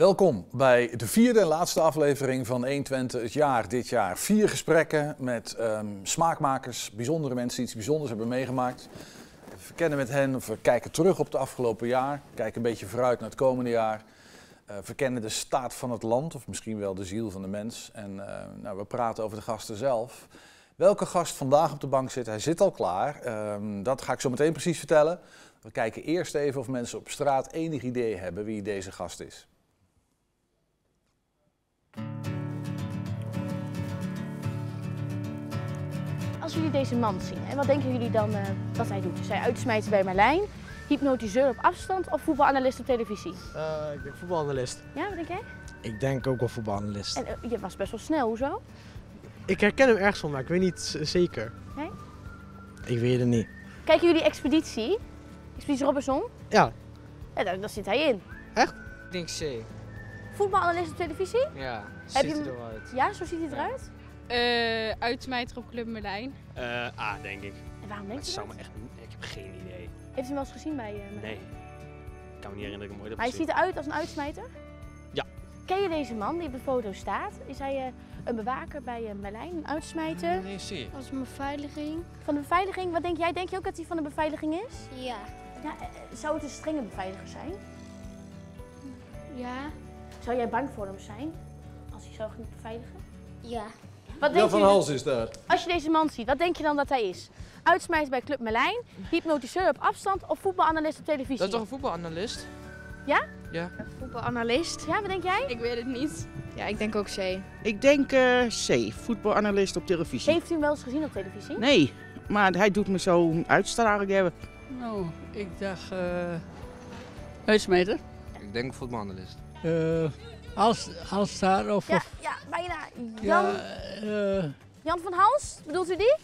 Welkom bij de vierde en laatste aflevering van 120 het jaar dit jaar. Vier gesprekken met ehm, smaakmakers, bijzondere mensen die iets bijzonders hebben meegemaakt. We verkennen met hen of we kijken terug op het afgelopen jaar, kijken een beetje vooruit naar het komende jaar. Uh, verkennen de staat van het land of misschien wel de ziel van de mens. En eh, nou, we praten over de gasten zelf. Welke gast vandaag op de bank zit, hij zit al klaar. Ehm, dat ga ik zo meteen precies vertellen. We kijken eerst even of mensen op straat enig idee hebben wie deze gast is. Als jullie deze man zien, en wat denken jullie dan uh, dat hij doet? Is hij uitsmijten bij Marlijn, hypnotiseur op afstand of voetbalanalist op televisie? Uh, ik denk voetbalanalist. Ja, wat denk jij? Ik denk ook wel voetbalanalist. En uh, je was best wel snel, hoezo? Ik herken hem ergens van, maar ik weet niet zeker. Nee? Ik weet het niet. Kijken jullie Expeditie? Expeditie Robinson? Ja. Ja, daar, daar zit hij in. Echt? Ik denk C. Voetbalanalist op televisie? Ja, Heb ziet je er hem- wel uit. Ja, zo ziet hij eruit. Eh uitsmijter op Club Merlijn. Eh A, denk ik. En waarom u zou dat? me echt... Ik heb geen idee. Heeft u hem wel eens gezien bij uh? Nee. Ik kan me niet herinneren dat ik hem ooit heb hij ziet eruit als een uitsmijter? Ja. Ken je deze man die op de foto staat? Is hij eh, een bewaker bij uh, Merlijn, een uitsmijter? Nee, C. Als een beveiliging. Van de beveiliging, wat denk jij? Denk je ook dat hij van de beveiliging is? Ja. Ja, zou het een strenge beveiliger zijn? Ja. Zou jij bang voor hem zijn? Als hij zo ging beveiligen? Ja. Wat Jan denk van Hals is daar. als je deze man ziet, wat denk je dan dat hij is? Uitsmijter bij Club Merlijn, hypnotiseur op afstand of voetbalanalist op televisie? Dat is toch een voetbalanalist? Ja? Ja. Voetbalanalist? Ja, wat denk jij? Ik weet het niet. Ja, ik denk ook C. Ik denk eh, C, voetbalanalist op televisie. Heeft u hem wel eens gezien op televisie? Nee, maar hij doet me zo'n uitstraling hebben. Nou, ik dacht uh, uitsmijter. Ik denk voetbalanalist. Uh, als, als daar of... Ja, of ja bijna. Jan, ja, uh, Jan van Hals, bedoelt u die?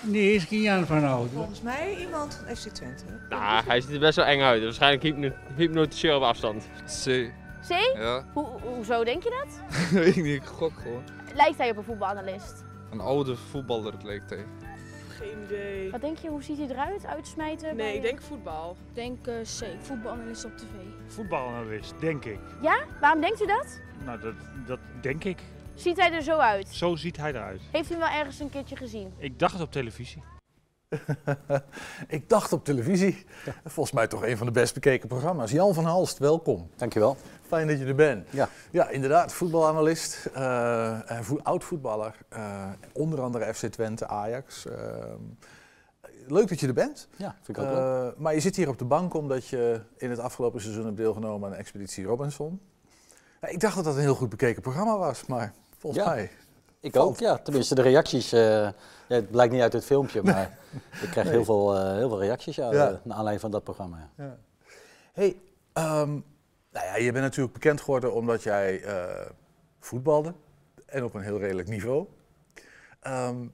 nee, is geen Jan van Hout. Volgens mij iemand van FC Twente. Nou, hij ziet er best wel eng uit. Waarschijnlijk hypno hypnotiseur op afstand. C. C? Ja. Ho hoezo denk je dat? weet ik niet, ik gok gewoon. Lijkt hij op een voetbalanalist? Een oude voetballer lijkt hij. Geen idee. Wat denk je, hoe ziet hij eruit? Uitsmijten? Nee, bij- ik denk voetbal. Ik denk uh, C. Voetbalanalist op tv. Voetbalanalist, denk ik. Ja? Waarom denkt u dat? Nou, dat, dat denk ik. Ziet hij er zo uit? Zo ziet hij eruit. Heeft u hem wel ergens een keertje gezien? Ik dacht het op televisie. Ik dacht op televisie. Volgens mij toch een van de best bekeken programma's. Jan van Halst, welkom. Dankjewel. Fijn dat je er bent. Ja. Ja, inderdaad, voetbalanalist, eh, eh, vo- oud-voetballer, eh, onder andere FC Twente, Ajax. Eh, leuk dat je er bent. Ja, vind ik ook leuk. Maar je zit hier op de bank omdat je in het afgelopen seizoen hebt deelgenomen aan Expeditie Robinson. Ik dacht dat dat een heel goed bekeken programma was, maar volgens Ja. mij... Ik valt- ook, ja. Tenminste, de reacties. Ja, het blijkt niet uit het filmpje, maar ik krijg Nee. heel, veel, eh, heel veel reacties ja, Ja. eh, naar aanleiding van dat programma. Ja. Hey, ehm, nou ja, je bent natuurlijk bekend geworden omdat jij eh, voetbalde en op een heel redelijk niveau. Ehm,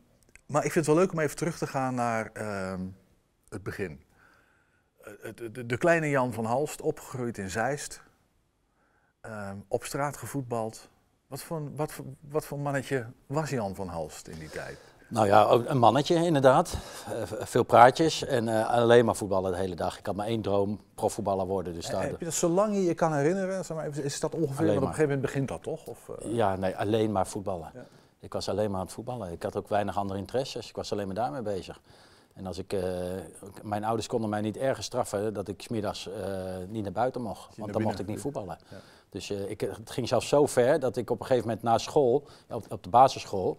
maar ik vind het wel leuk om even terug te gaan naar ehm, het begin. De, de, de kleine Jan van Halst, opgegroeid in Zeist, op straat gevoetbald. Wat voor, wat, wat voor mannetje was Jan van Halst in die tijd? Nou ja, een mannetje inderdaad. Eh, veel praatjes en eh, alleen maar voetballen de hele dag. Ik had maar één droom, profvoetballer worden. Dus Eh, daar, Heb je dat zolang je je kan herinneren? Zeg maar, is dat ongeveer, want op een maar. gegeven moment begint dat toch? Of, ja, nee, alleen maar voetballen. Ja. Ik was alleen maar aan het voetballen. Ik had ook weinig andere interesses. Ik was alleen maar daarmee bezig. En als ik, mijn ouders konden mij niet ergens straffen dat ik smiddags eh niet naar buiten mocht. Want dan mocht ik niet voetballen. Ja. Dus ik, het ging zelfs zo ver dat ik op een gegeven moment na school, op, op de basisschool,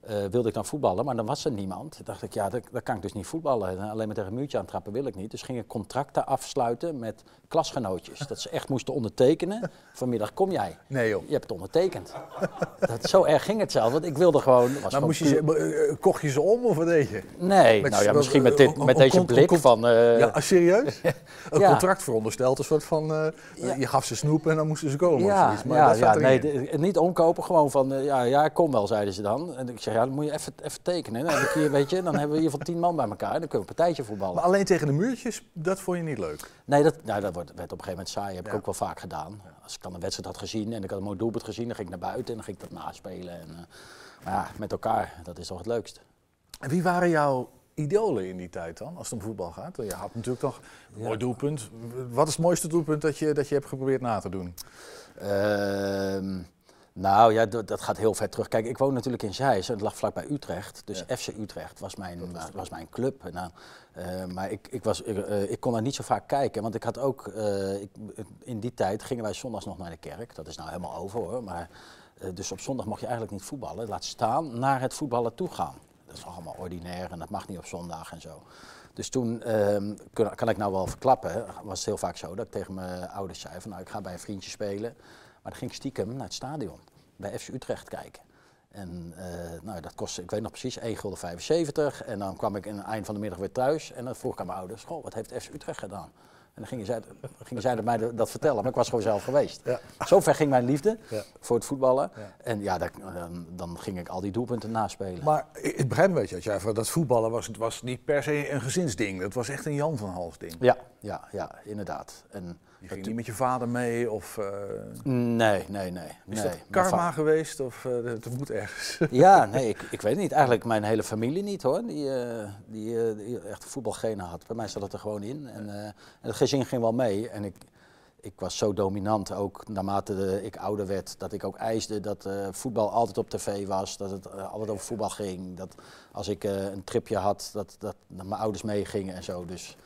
eh, wilde ik dan voetballen, maar dan was er niemand. Toen dacht ik, ja, dan, dan kan ik dus niet voetballen. En alleen maar tegen een muurtje aantrappen wil ik niet. Dus ging ik contracten afsluiten met klasgenootjes. dat ze echt moesten ondertekenen. Vanmiddag kom jij. Nee joh. Je hebt het ondertekend. dat, zo erg ging het zelf, want ik wilde gewoon... was Maar gewoon moest je ze, eh, eh, kocht je ze om of wat deed je? Nee, Met nou ja, misschien met, dit, met deze blik van... eh, ja, ah, serieus? Een contract verondersteld, een soort van, Ja. je gaf ze snoep en dan moesten ze komen of Ja, zoiets. Maar ja, dat ja nee, niet omkopen, gewoon van, ja, ja, kom wel, zeiden ze dan. En ik zeg, ja, dan moet je even, even tekenen. Dan, heb ik hier, weet je, dan hebben we in ieder geval tien man bij elkaar, dan kunnen we een partijtje voetballen. Maar alleen tegen de muurtjes, dat vond je niet leuk? Nee, dat, nou, dat wordt, werd op een gegeven moment saai, heb ik ook wel vaak gedaan. Als ik dan een wedstrijd had gezien en ik had een mooi doelpunt gezien, dan ging ik naar buiten en dan ging ik dat naspelen. En, eh, maar ja, met elkaar, dat is toch het leukst. En wie waren jouw, idolen in die tijd dan, als het om voetbal gaat? Je had natuurlijk toch een Ja. mooi doelpunt. Wat is het mooiste doelpunt dat je, dat je hebt geprobeerd na te doen? Ehm, nou ja, dat, gaat heel ver terug. Kijk, ik woon natuurlijk in Zeist en het lag vlakbij Utrecht. Dus FC Utrecht was mijn, was, mijn club. Nou, eh, maar ik, ik, was, ik, eh, ik kon daar niet zo vaak kijken, want ik had ook... eh, ik, in die tijd gingen wij zondags nog naar de kerk. Dat is nou helemaal over hoor. Maar, eh, dus op zondag mocht je eigenlijk niet voetballen. Laat staan naar het voetballen toe gaan. Dat is allemaal ordinair en dat mag niet op zondag en zo. Dus toen, ehm, kan, kan ik nou wel verklappen, was het heel vaak zo dat ik tegen mijn ouders zei van nou ik ga bij een vriendje spelen. Maar dan ging ik stiekem naar het stadion, bij FC Utrecht kijken. En eh, nou, dat kostte, ik weet nog precies, 1,75 gulden. En dan kwam ik in het eind van de middag weer thuis en dan vroeg ik aan mijn ouders, goh, wat heeft FC Utrecht gedaan? En dan gingen zij, gingen zij mij dat vertellen, maar ik was gewoon zelf geweest. Ja. Zover ging mijn liefde Ja. voor het voetballen. Ja. En ja, dan, dan ging ik al die doelpunten naspelen. Maar ik begrijp een beetje, dat jij dat voetballen was, was niet per se een gezinsding. Dat was echt een Jan van Hals ding. Ja, ja, ja, inderdaad. En Je ging niet met je vader mee of... eh, Nee, nee, nee. is nee. dat karma geweest of eh, dat moet ergens? Ja, nee, ik, ik weet het niet. Eigenlijk mijn hele familie niet hoor, die, eh, die, die echt voetbalgenen had. Bij mij zat het er gewoon in. En, en het gezin ging wel mee. En ik, ik was zo dominant ook naarmate de- ik ouder werd, dat ik ook eiste dat voetbal altijd op tv was. Dat het altijd over voetbal ging. Dat als ik een tripje had, dat, dat, dat mijn ouders meegingen en zo. Dus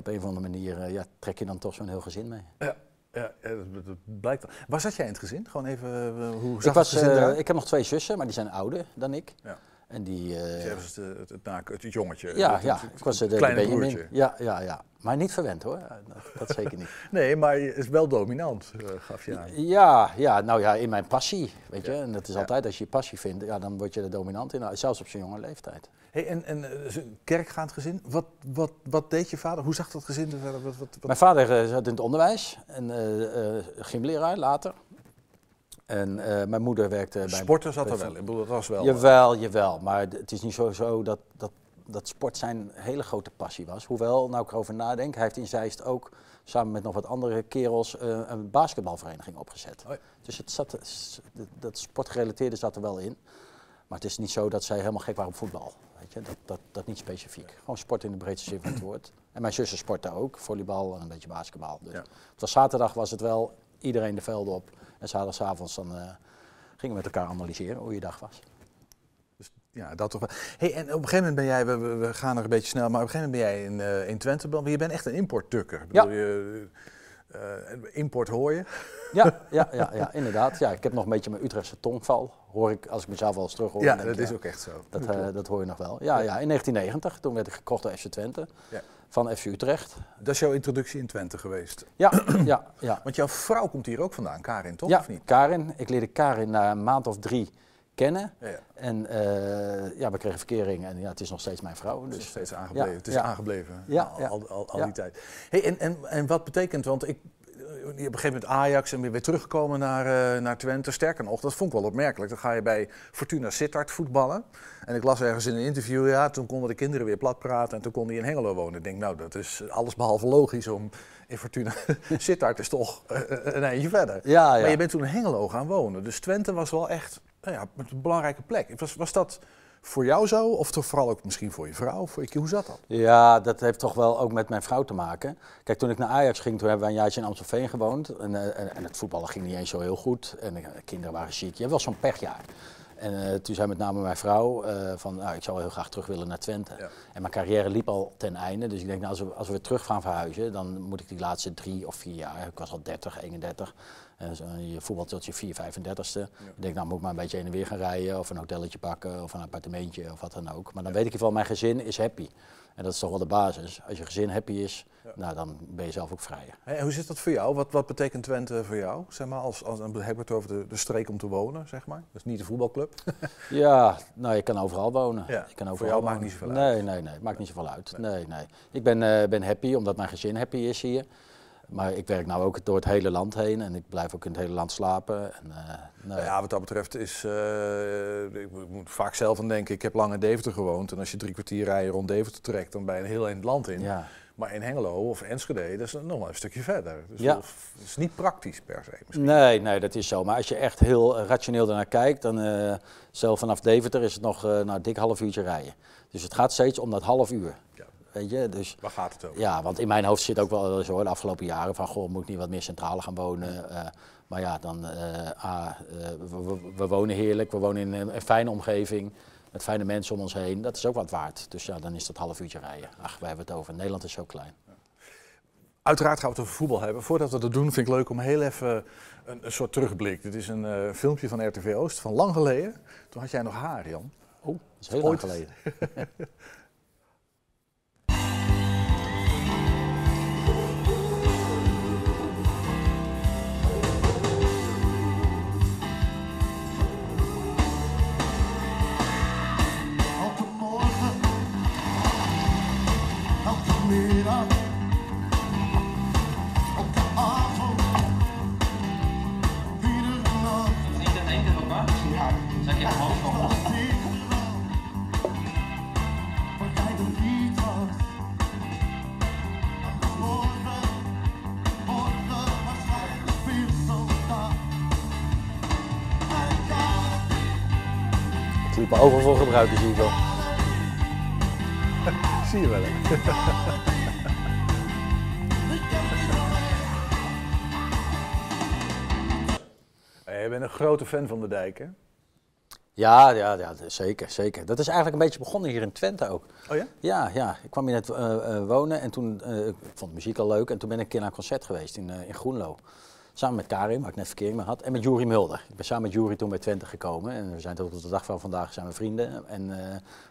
op een of andere manier eh, ja, trek je dan toch zo'n heel gezin mee. Ja, ja dat, blijkt. Waar zat jij in het gezin? Gewoon even, eh, hoe zag Ik, was, het gezin eh, ik heb nog twee zussen, maar die zijn ouder dan ik. Ja. En die, eh, Dus het, het, het, jongetje. ja, het- ja, ik was het kleine broertje. Ja, ja, ja. Maar niet verwend hoor, dat, dat zeker niet. Nee, maar is wel dominant, eh, gaf je aan. Ja, ja, nou ja, in mijn passie, weet je. En dat is altijd, als je je passie vindt, ja, dan word je er dominant in, zelfs op zo'n jonge leeftijd. Hey, en en eh, een kerkgaand gezin, wat, wat, wat deed je vader? Hoe zag dat gezin er verder? Wat, wat, wat- Mijn vader eh, zat in het onderwijs, en eh, eh, gymleraar later. En eh, mijn moeder werkte bij... Sporten zat er wel in. Bedoel, dat was wel... Jawel, jawel. Maar het is niet zo, zo dat, dat, dat sport zijn hele grote passie was. Hoewel, nou ik erover nadenk, hij heeft in Zeist ook samen met nog wat andere kerels eh, een basketbalvereniging opgezet. Oh ja. Dus het zat, dat- sportgerelateerde zat er wel in. Maar het is niet zo dat zij helemaal gek waren op voetbal. Weet je? Dat, dat, dat niet specifiek. Gewoon sport in de breedste zin van het woord. En mijn zussen sporten ook, volleybal en een beetje basketbal. Dus Ja. het was zaterdag was het wel iedereen de velden op. En zaterdagavond dan eh, gingen we met elkaar analyseren hoe je dag was. Ja, dat toch wel. Hey, en op een gegeven moment ben jij, we, we- gaan er een beetje snel, maar op een gegeven moment ben jij in, eh, in Twente, maar je bent echt een importtukker. Ja. bedoel, Je, eh, import hoor je. Ja, ja, ja, ja, inderdaad. Ja, ik heb nog een beetje mijn Utrechtse tongval. Hoor ik als ik mezelf wel eens terug hoor. ja, dat ik, is ook echt zo. Dat, dat hoor je nog wel. Ja, ja, in 1990, toen werd ik gekocht door FC Twente. Ja. Van FC Utrecht. Dat is jouw introductie in Twente geweest. Ja, ja, ja. Want jouw vrouw komt hier ook vandaan, Karin, toch? ja, Of niet? Karin. Ik leerde Karin na een maand of drie kennen. Ja, ja. En eh, ja, we kregen verkering en ja, het is nog steeds mijn vrouw. Het is Dus, nog steeds aangebleven. ja, het is aangebleven. Ja, al, al, al, al die tijd. Hey, en, en, en wat betekent, want ik, op een gegeven moment Ajax en weer, weer teruggekomen naar, eh, naar Twente. Sterker nog, dat vond ik wel opmerkelijk. Dan ga je bij Fortuna Sittard voetballen. En ik las ergens in een interview, ja, toen konden de kinderen weer plat praten en toen kon hij in Hengelo wonen. Ik denk, nou, dat is alles behalve logisch om in Fortuna Sittard is toch eh, een eindje verder. ja, ja. Maar je bent toen in Hengelo gaan wonen. Dus Twente was wel echt nou ja, een belangrijke plek. Was, was dat voor jou zo? Of toch vooral ook misschien voor je vrouw? Voor je, hoe zat dat? Ja, dat heeft toch wel ook met mijn vrouw te maken. Kijk, toen ik naar Ajax ging, toen hebben we een jaartje in Amstelveen gewoond. En, eh, en, en het voetballen ging niet eens zo heel goed. En de kinderen waren ziek. Je hebt wel zo'n pechjaar. En eh, toen zei met name mijn vrouw eh, van, nou, ik zou heel graag terug willen naar Twente. Ja. En mijn carrière liep al ten einde. Dus ik denk, nou, als, we, als we weer terug gaan verhuizen, dan moet ik die laatste drie of vier jaar, ik was al 30, 31, zo, je voetbalt tot je 4, 35ste. Ik denk, nou moet ik maar een beetje heen en weer gaan rijden, of een hotelletje pakken, of een appartementje, of wat dan ook. Maar dan weet ik in ieder geval, mijn gezin is happy. En dat is toch wel de basis. Als je gezin happy is, nou, dan ben je zelf ook vrijer. Hey, en hoe zit dat voor jou? Wat, wat betekent Twente voor jou? Zeg maar, als, als, dan hebben we het over de, de streek om te wonen, zeg maar. Dat is niet de voetbalclub. Ja, nou, je kan overal wonen. Ja, je kan voor overal jou maakt niet zoveel nee, uit. Nee, nee, het maakt niet zoveel uit. Nee, nee. Ik ben, eh, ben happy omdat mijn gezin happy is hier. Maar ik werk nou ook door het hele land heen en ik blijf ook in het hele land slapen. En, eh. Nou ja, wat dat betreft is. eh, ik moet- vaak zelf aan denken. Ik heb lang in Deventer gewoond. En als je drie kwartier rijden rond Deventer trekt, dan ben je een heel eind land in. ja. Maar in Hengelo of Enschede, dat is nog wel een stukje verder. Dus Ja. dat is niet praktisch per se. Misschien. Nee, nee, dat is zo. Maar als je echt heel eh, rationeel ernaar kijkt, dan zelf vanaf Deventer is het nog eh nou, dik half uurtje rijden. Dus het gaat steeds om dat half uur. Weet je, dus Waar gaat het over? ja, want in mijn hoofd zit ook wel eens hoor, de afgelopen jaren van, goh, moet ik niet wat meer centraal gaan wonen? Eh, maar ja, dan, eh, A, eh, we, we- we wonen heerlijk, we wonen in een, een fijne omgeving, met fijne mensen om ons heen. Dat is ook wat waard. Dus ja, dan is dat half uurtje rijden. Ach, wij hebben het over. Nederland is zo klein. Uiteraard gaan we het over voetbal hebben. Voordat we dat doen, vind ik leuk om heel even een, een soort terugblik. Dit is een filmpje van RTV Oost van lang geleden. Toen had jij nog haar, Jan. Oeh, dat is heel Ooit. lang geleden. En dan Ik liep me overal voor gebruiken, zie ik wel. Zie je wel, hè? Eh, Je bent een grote fan van de dijk, hè? Ja, ja, ja, zeker, zeker. Dat is eigenlijk een beetje begonnen hier in Twente ook. Oh ja? Ja, ja. Ik kwam hier net eh, eh, wonen en toen, ik vond muziek al leuk en toen ben ik een keer naar een concert geweest in, in Groenlo. Samen met Karin, waar ik net verkering mee had, en met Juri Mulder. Ik ben samen met Juri toen bij Twente gekomen en we zijn tot op de dag van vandaag zijn we vrienden. En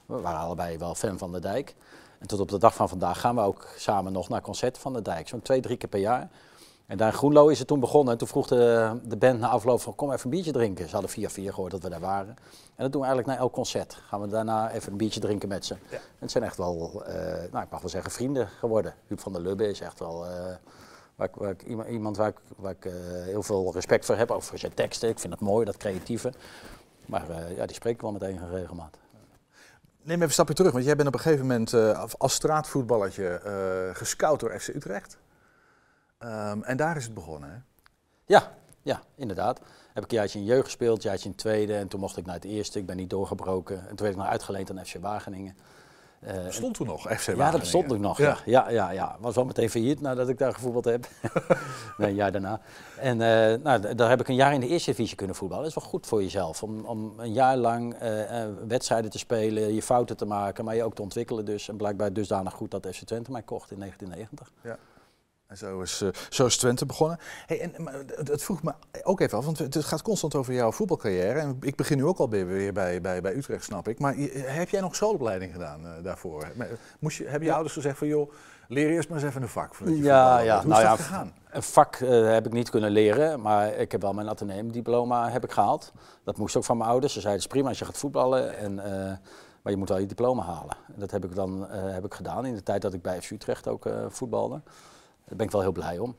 we waren allebei wel fan van de dijk. En tot op de dag van vandaag gaan we ook samen nog naar concerten van de dijk. Zo'n twee, drie keer per jaar. En daar in Groenlo is het toen begonnen. En toen vroeg de, de band na afloop van kom even een biertje drinken. Ze hadden via vier gehoord dat we daar waren. En dat doen we eigenlijk na elk concert. Gaan we daarna even een biertje drinken met ze. En het zijn echt wel, eh, nou ik mag wel zeggen, vrienden geworden. Huub van der Lubbe is echt wel eh, waar ik, waar ik, iemand, waar ik, waar ik eh, heel veel respect voor heb. Ook voor zijn teksten. Ik vind het mooi, dat creatieve. Maar ja, die spreek ik wel met enige regelmaat. Neem even een stapje terug, want jij bent op een gegeven moment als straatvoetballertje gescout door FC Utrecht. Ehm, en daar is het begonnen, hè? Ja, ja, inderdaad. Heb ik een jaartje in jeugd gespeeld, een jaartje in tweede. En toen mocht ik naar het eerste. Ik ben niet doorgebroken. En toen werd ik nog uitgeleend aan FC Wageningen. Eh, Bestond toen nog, FC Wageningen? Ja, dat bestond ook nog. Ja. Ja. Ja. Was wel meteen failliet nadat ik daar gevoetbald heb. nee, een jaar daarna. En eh, nou, daar heb ik een jaar in de eerste divisie kunnen voetballen. Dat is wel goed voor jezelf. Om, om een jaar lang eh, wedstrijden te spelen, je fouten te maken, maar je ook te ontwikkelen. Dus. En blijkbaar dusdanig goed dat FC Twente mij kocht in 1990. Ja. En zo is, eh, zo is Twente begonnen. Hey, en, maar vroeg me ook even af, want het gaat constant over jouw voetbalcarrière. En ik begin nu ook al weer bij, bij, bij Utrecht, snap ik. Maar je- heb jij nog schoolopleiding gedaan eh, daarvoor? Moest je, hebben je ouders gezegd van, joh, leer eerst maar eens even een vak voordat je Ja, ja. Hoe nou is ja, dat gegaan? Een vak eh, heb ik niet kunnen leren, maar ik heb wel mijn ateneumdiploma heb ik gehaald. Dat moest ook van mijn ouders. Ze zeiden, het is prima als je gaat voetballen, en, eh, maar je moet wel je diploma halen. En dat heb ik dan eh, heb ik gedaan in de tijd dat ik bij FC Utrecht ook eh, voetbalde. Daar ben ik wel heel blij om.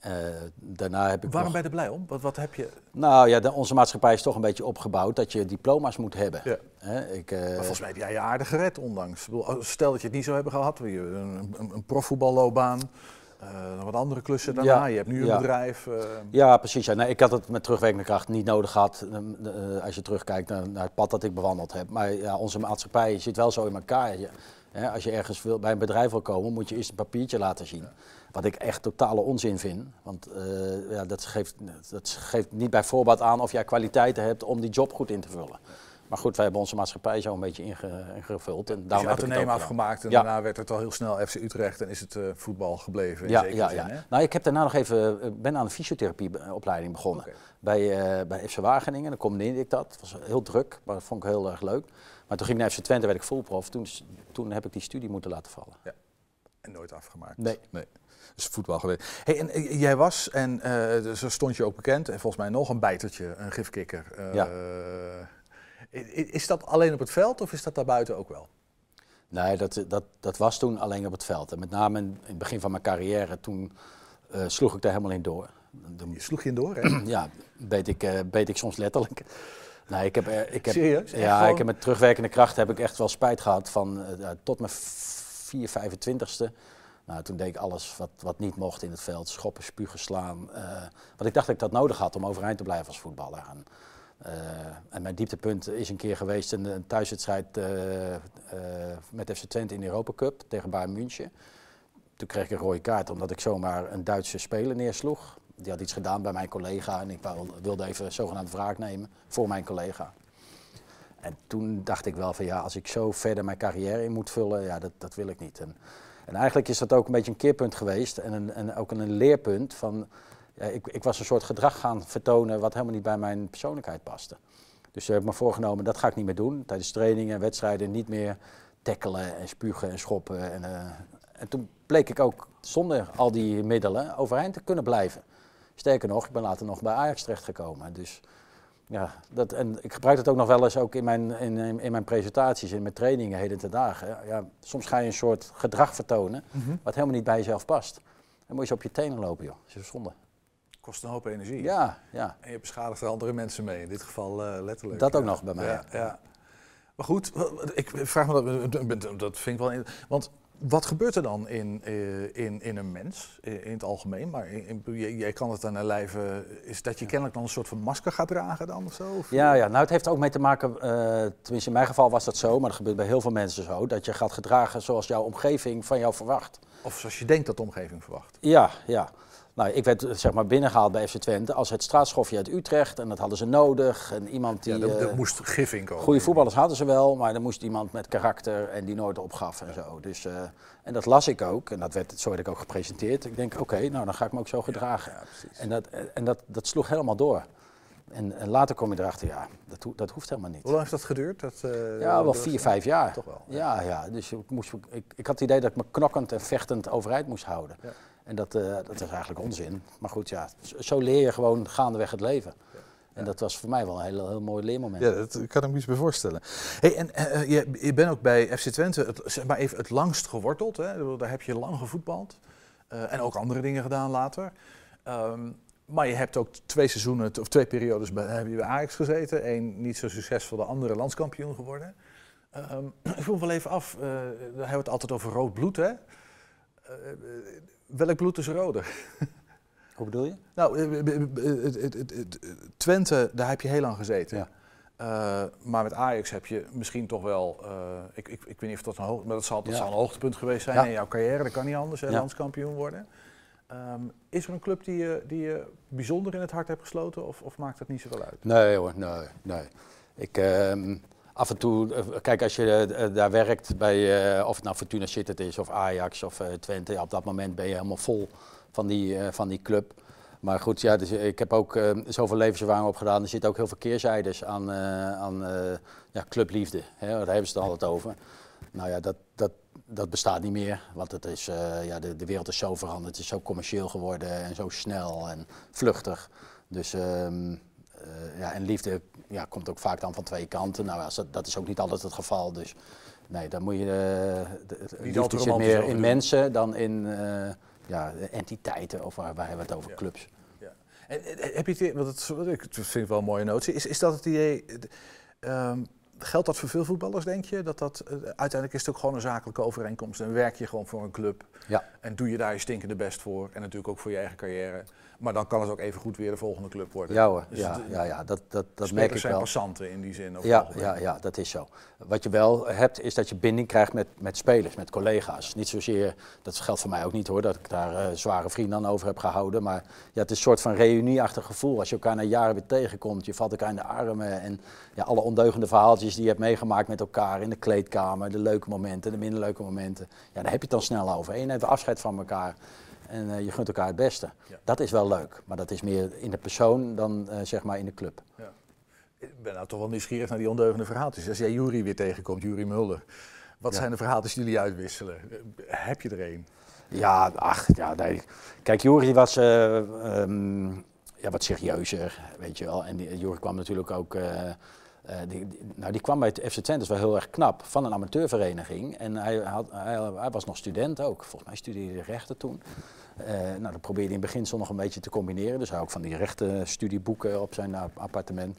Eh, daarna heb ik Waarom nog- ben je er blij om? Wat, wat heb je... Nou ja, de- onze maatschappij is toch een beetje opgebouwd dat je diploma's moet hebben. Ja. Ik, eh, Maar volgens mij heb jij je aardig gered, ondanks. Stel dat je het niet zou hebben gehad, een, een, een profvoetballoopbaan, eh, nog wat andere klussen daarna. Ja, Je hebt nu een ja. bedrijf. Ja, precies. Ja. Nee, ik had het met terugwerkende kracht niet nodig gehad eh, eh, als je terugkijkt naar, naar het pad dat ik bewandeld heb. Maar ja, onze maatschappij zit wel zo in elkaar. Je, als je ergens wil, bij een bedrijf wil komen, moet je eerst een papiertje laten zien. Wat ik echt totale onzin vind. Want eh, ja, dat, geeft, dat geeft niet bij voorbaat aan of jij kwaliteiten hebt om die job goed in te vullen. Maar goed, wij hebben onze maatschappij zo een beetje inge- ingevuld. En Dus daarom je het ateneum ook gedaan. afgemaakt en Ja. daarna werd het al heel snel FC Utrecht en is het eh, voetbal gebleven in Ja, zekere ja, zin. ja. Hè? Nou, ik heb daarna nog even, ik ben aan een fysiotherapieopleiding begonnen. Bij, eh, bij FC Wageningen, dan combineerde ik dat. Het was heel druk, maar dat vond ik heel erg leuk. Maar toen ging ik naar FC Twente, werd ik fullprof. Toen, toen heb ik die studie moeten laten vallen. Ja. En nooit afgemaakt. Nee. nee. Dus voetbal geweest. Hey, en eh, jij was, en zo stond je ook bekend, en volgens mij nog een bijtertje, een gifkikker. Eh, Ja. Is dat alleen op het veld of is dat daarbuiten ook wel? Nee, dat, dat, dat was toen alleen op het veld. En met name in, in het begin van mijn carrière, toen sloeg ik daar helemaal in door. Je sloeg je in door, hè? ja, beet ik, beet ik soms letterlijk. Nee, ik heb, eh, ik heb, Serieus? Ja, gewoon? ik heb met terugwerkende kracht heb ik echt wel spijt gehad van eh, tot mijn f- 4, 25ste. Nou, toen deed ik alles wat, wat niet mocht in het veld. Schoppen, spugen, slaan. eh, want ik dacht dat ik dat nodig had om overeind te blijven als voetballer. En, eh, en mijn dieptepunt is een keer geweest een, een thuiswedstrijd eh, eh, met FC Twente in de Europa Cup tegen Bayern München. Toen kreeg ik een rode kaart omdat ik zomaar een Duitse speler neersloeg. Die had iets gedaan bij mijn collega en ik wilde even zogenaamd wraak nemen voor mijn collega. En toen dacht ik wel van ja, als ik zo verder mijn carrière in moet vullen, ja, dat, dat wil ik niet. En, en eigenlijk is dat ook een beetje een keerpunt geweest en, een, en ook een leerpunt van, ja, ik, ik was een soort gedrag gaan vertonen wat helemaal niet bij mijn persoonlijkheid paste. Dus heb ik me voorgenomen, dat ga ik niet meer doen. Tijdens trainingen en wedstrijden niet meer tackelen en spugen en schoppen. En, eh, en toen bleek ik ook zonder al die middelen overeind te kunnen blijven. Sterker nog, ik ben later nog bij Ajax terechtgekomen. Dus ja, dat, en ik gebruik het ook nog wel eens ook in mijn, in, in, mijn presentaties, in mijn trainingen heden ten dagen. Ja, soms ga je een soort gedrag vertonen Mhm. wat helemaal niet bij jezelf past. Dan moet je op je tenen lopen, joh. Dat is zonde. Kost een hoop energie. Ja, ja. En je beschadigt er andere mensen mee, in dit geval eh, letterlijk. Dat ook Ja. nog bij mij, Ja, ja. ja. Maar goed, ik vraag me dat, dat vind ik wel. in- Want wat gebeurt er dan in, eh, in, in een mens, eh, in het algemeen? Maar in, in- jij- kan het aan de lijve. Is dat je kennelijk dan een soort van masker gaat dragen dan of zo? Of- Ja, ja, nou het heeft ook mee te maken, eh, tenminste in mijn geval was dat zo, maar dat gebeurt bij heel veel mensen zo, dat je gaat gedragen zoals jouw omgeving van jou verwacht. Of zoals je denkt dat de omgeving verwacht. Ja, ja. Nou, ik werd eh, zeg maar binnengehaald bij FC Twente als het straatschofje uit Utrecht en dat hadden ze nodig. En iemand die... Ja, eh, moest gif in komen. Goede voetballers hadden ze wel, maar er moest iemand met karakter en die nooit opgaf en zo. Dus, eh, en dat las ik ook en dat werd, zo werd ik ook gepresenteerd. Ik denk, oké, nou dan ga ik me ook zo gedragen. en dat, en dat, dat sloeg helemaal door. En, en later kom je erachter, ja, dat, ho- dat hoeft helemaal niet. Hoe lang heeft dat geduurd? Dat, Ja, wel vier, vijf jaar. Toch wel. Ja, ja. Dus ik, moest, ik, ik had het idee dat ik me knokkend en vechtend overeind moest houden. Ja. En dat, eh, dat is eigenlijk onzin. Maar goed, ja, zo, leer je gewoon gaandeweg het leven. En dat was voor mij wel een heel, heel mooi leermoment. Ja, dat kan ik me iets bij voorstellen. Hey, en eh, eh, je, je bent ook bij FC Twente het, zeg maar even het langst geworteld. Hè? Daar heb je lang gevoetbald. En ook andere dingen gedaan later. Ehm, maar je hebt ook twee seizoenen, of twee periodes bij, heb je bij Ajax gezeten. Eén niet zo succesvol, de andere landskampioen geworden. Ehm, ik me wel even af, eh daar hebben we het altijd over rood bloed, hè? Welk bloed is roder? Hoe bedoel je? Nou, eh, eh, eh, Twente, daar heb je heel lang gezeten. Ja. Maar met Ajax heb je misschien toch wel, ik, ik, ik weet niet of dat een, hoog, maar dat zal, dat Ja. zal een hoogtepunt geweest zijn Ja. in jouw carrière. Dat kan niet anders, hè, landskampioen worden. Ehm, is er een club die je, die je bijzonder in het hart hebt gesloten of, of maakt dat niet zoveel uit? Nee hoor, nee, nee. Ik, ehm, af en toe, eh, kijk als je eh, daar werkt bij, eh, of het nou Fortuna Sittard is of Ajax of eh, Twente, op dat moment ben je helemaal vol van die, eh, van die club. Maar goed, ja, dus ik heb ook eh, zoveel levenservaring opgedaan. Er zitten ook heel veel keerzijdes aan, eh, aan eh, ja, clubliefde. Hè, daar hebben ze het altijd over. Nou ja, dat, dat, dat bestaat niet meer. Want het is, eh, ja, de, de wereld is zo veranderd. Het is zo commercieel geworden en zo snel en vluchtig. Dus ehm, eh, ja, en liefde ja, komt ook vaak dan van twee kanten. Nou, ja, dat, is ook niet altijd het geval. Dus nee, dan moet je. eh, de, de Niet liefde zit meer in doen. mensen dan in eh, ja, entiteiten. Of waar, waar hebben we het over? Ja. Clubs. En, eh, heb je het idee, want het, ik dat vind ik wel een mooie notie, is, is dat het idee, eh, ehm, geldt dat voor veel voetballers denk je? Dat dat, eh, uiteindelijk is het ook gewoon een zakelijke overeenkomst en werk je gewoon voor een club Ja. en doe je daar je stinkende best voor en natuurlijk ook voor je eigen carrière. Maar dan kan het ook even goed weer de volgende club worden. Ja hoor, Dus ja, de- ja, ja, dat, dat, dat merk ik zijn wel. passanten in die zin. Ja, ja, ja, dat is zo. Wat je wel hebt, is dat je binding krijgt met, met spelers, met collega's. Niet zozeer, dat geldt voor mij ook niet hoor, dat ik daar eh, zware vrienden aan over heb gehouden. Maar ja, het is een soort van reunieachtig gevoel. Als je elkaar na jaren weer tegenkomt, je valt elkaar in de armen. En ja, alle ondeugende verhaaltjes die je hebt meegemaakt met elkaar in de kleedkamer. De leuke momenten, de minder leuke momenten. Ja, daar heb je het dan snel over. En je neemt afscheid van elkaar. En eh, je gunt elkaar het beste. Ja. Dat is wel leuk. Maar dat is meer in de persoon dan eh, zeg maar in de club. Ik ben nou toch wel nieuwsgierig naar die ondeugende verhaaltjes. Als jij Jury weer tegenkomt, Jury Mulder, wat Ja. zijn de verhaaltjes die jullie uitwisselen? Heb je er een? Ja, ach, ja, nee. Kijk, Jori was eh, ehm, ja, wat serieuzer, weet je wel. En Jori kwam natuurlijk ook... eh, die, nou, die kwam bij het FC Twente, dat is wel heel erg knap, van een amateurvereniging. En hij, had, hij, was nog student ook. Volgens mij studeerde hij rechten toen. Eh, nou, dat probeerde hij in beginsel nog een beetje te combineren. Dus hij had ook van die rechtenstudieboeken op zijn ap- appartement.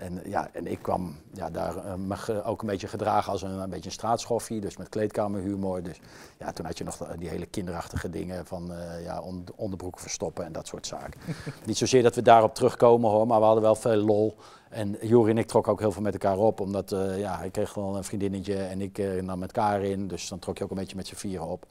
En, ja, en ik kwam ja, daar eh, me ook een beetje gedragen als een, een beetje een straatschoffie, dus met kleedkamerhumor. Dus ja, toen had je nog de- die hele kinderachtige dingen van eh, ja, on- onderbroeken verstoppen en dat soort zaken. Niet zozeer dat we daarop terugkomen hoor, maar we hadden wel veel lol. En Jori en ik trokken ook heel veel met elkaar op, omdat eh, ja, hij kreeg wel een vriendinnetje en ik eh, nam met Karin. Dus dan trok je ook een beetje met z'n vieren op.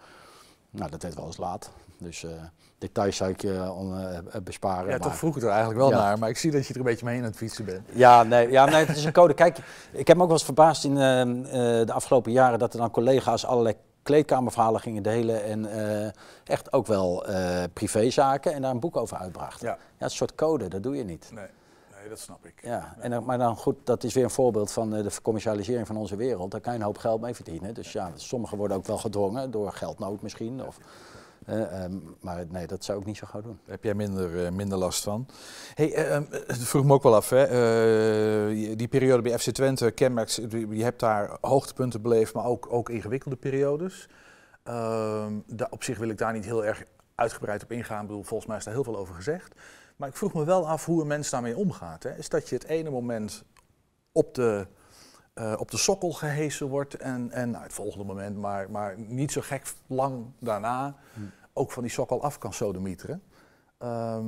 Nou, dat werd wel eens laat. Dus eh, details zou ik je on- eh, besparen. Ja, maar- toch vroeg ik er eigenlijk wel Ja. naar, maar ik zie dat je er een beetje mee aan het fietsen bent. Ja, nee, ja, nee, het is een code. Kijk, ik heb me ook wel eens verbaasd in eh, eh, de afgelopen jaren dat er dan collega's allerlei kleedkamerverhalen gingen delen en eh, echt ook wel eh, privézaken en daar een boek over uitbracht. Ja. Ja, het is een soort code, dat doe je niet. Nee, nee dat snap ik. Ja, en dan, maar dan goed, dat is weer een voorbeeld van eh, de commercialisering van onze wereld. Daar kan je een hoop geld mee verdienen. Dus ja, sommigen worden ook wel gedwongen door geldnood misschien. Of, eh, ehm, maar nee, dat zou ik niet zo gauw doen. Heb jij minder, eh, minder last van. Hey, eh, eh, dat vroeg me ook wel af. Hè. Eh, die periode bij FC Twente kenmerkt, je hebt daar hoogtepunten beleefd, maar ook, ook ingewikkelde periodes. Ehm, op zich wil ik daar niet heel erg uitgebreid op ingaan. Ik bedoel, volgens mij is daar heel veel over gezegd. Maar ik vroeg me wel af hoe een mens daarmee omgaat. Hè. Is dat je het ene moment op de, eh, op de sokkel gehesen wordt en, en nou, het volgende moment, maar, maar niet zo gek lang daarna, ook van die sokkel af kan sodemieteren. Ehm,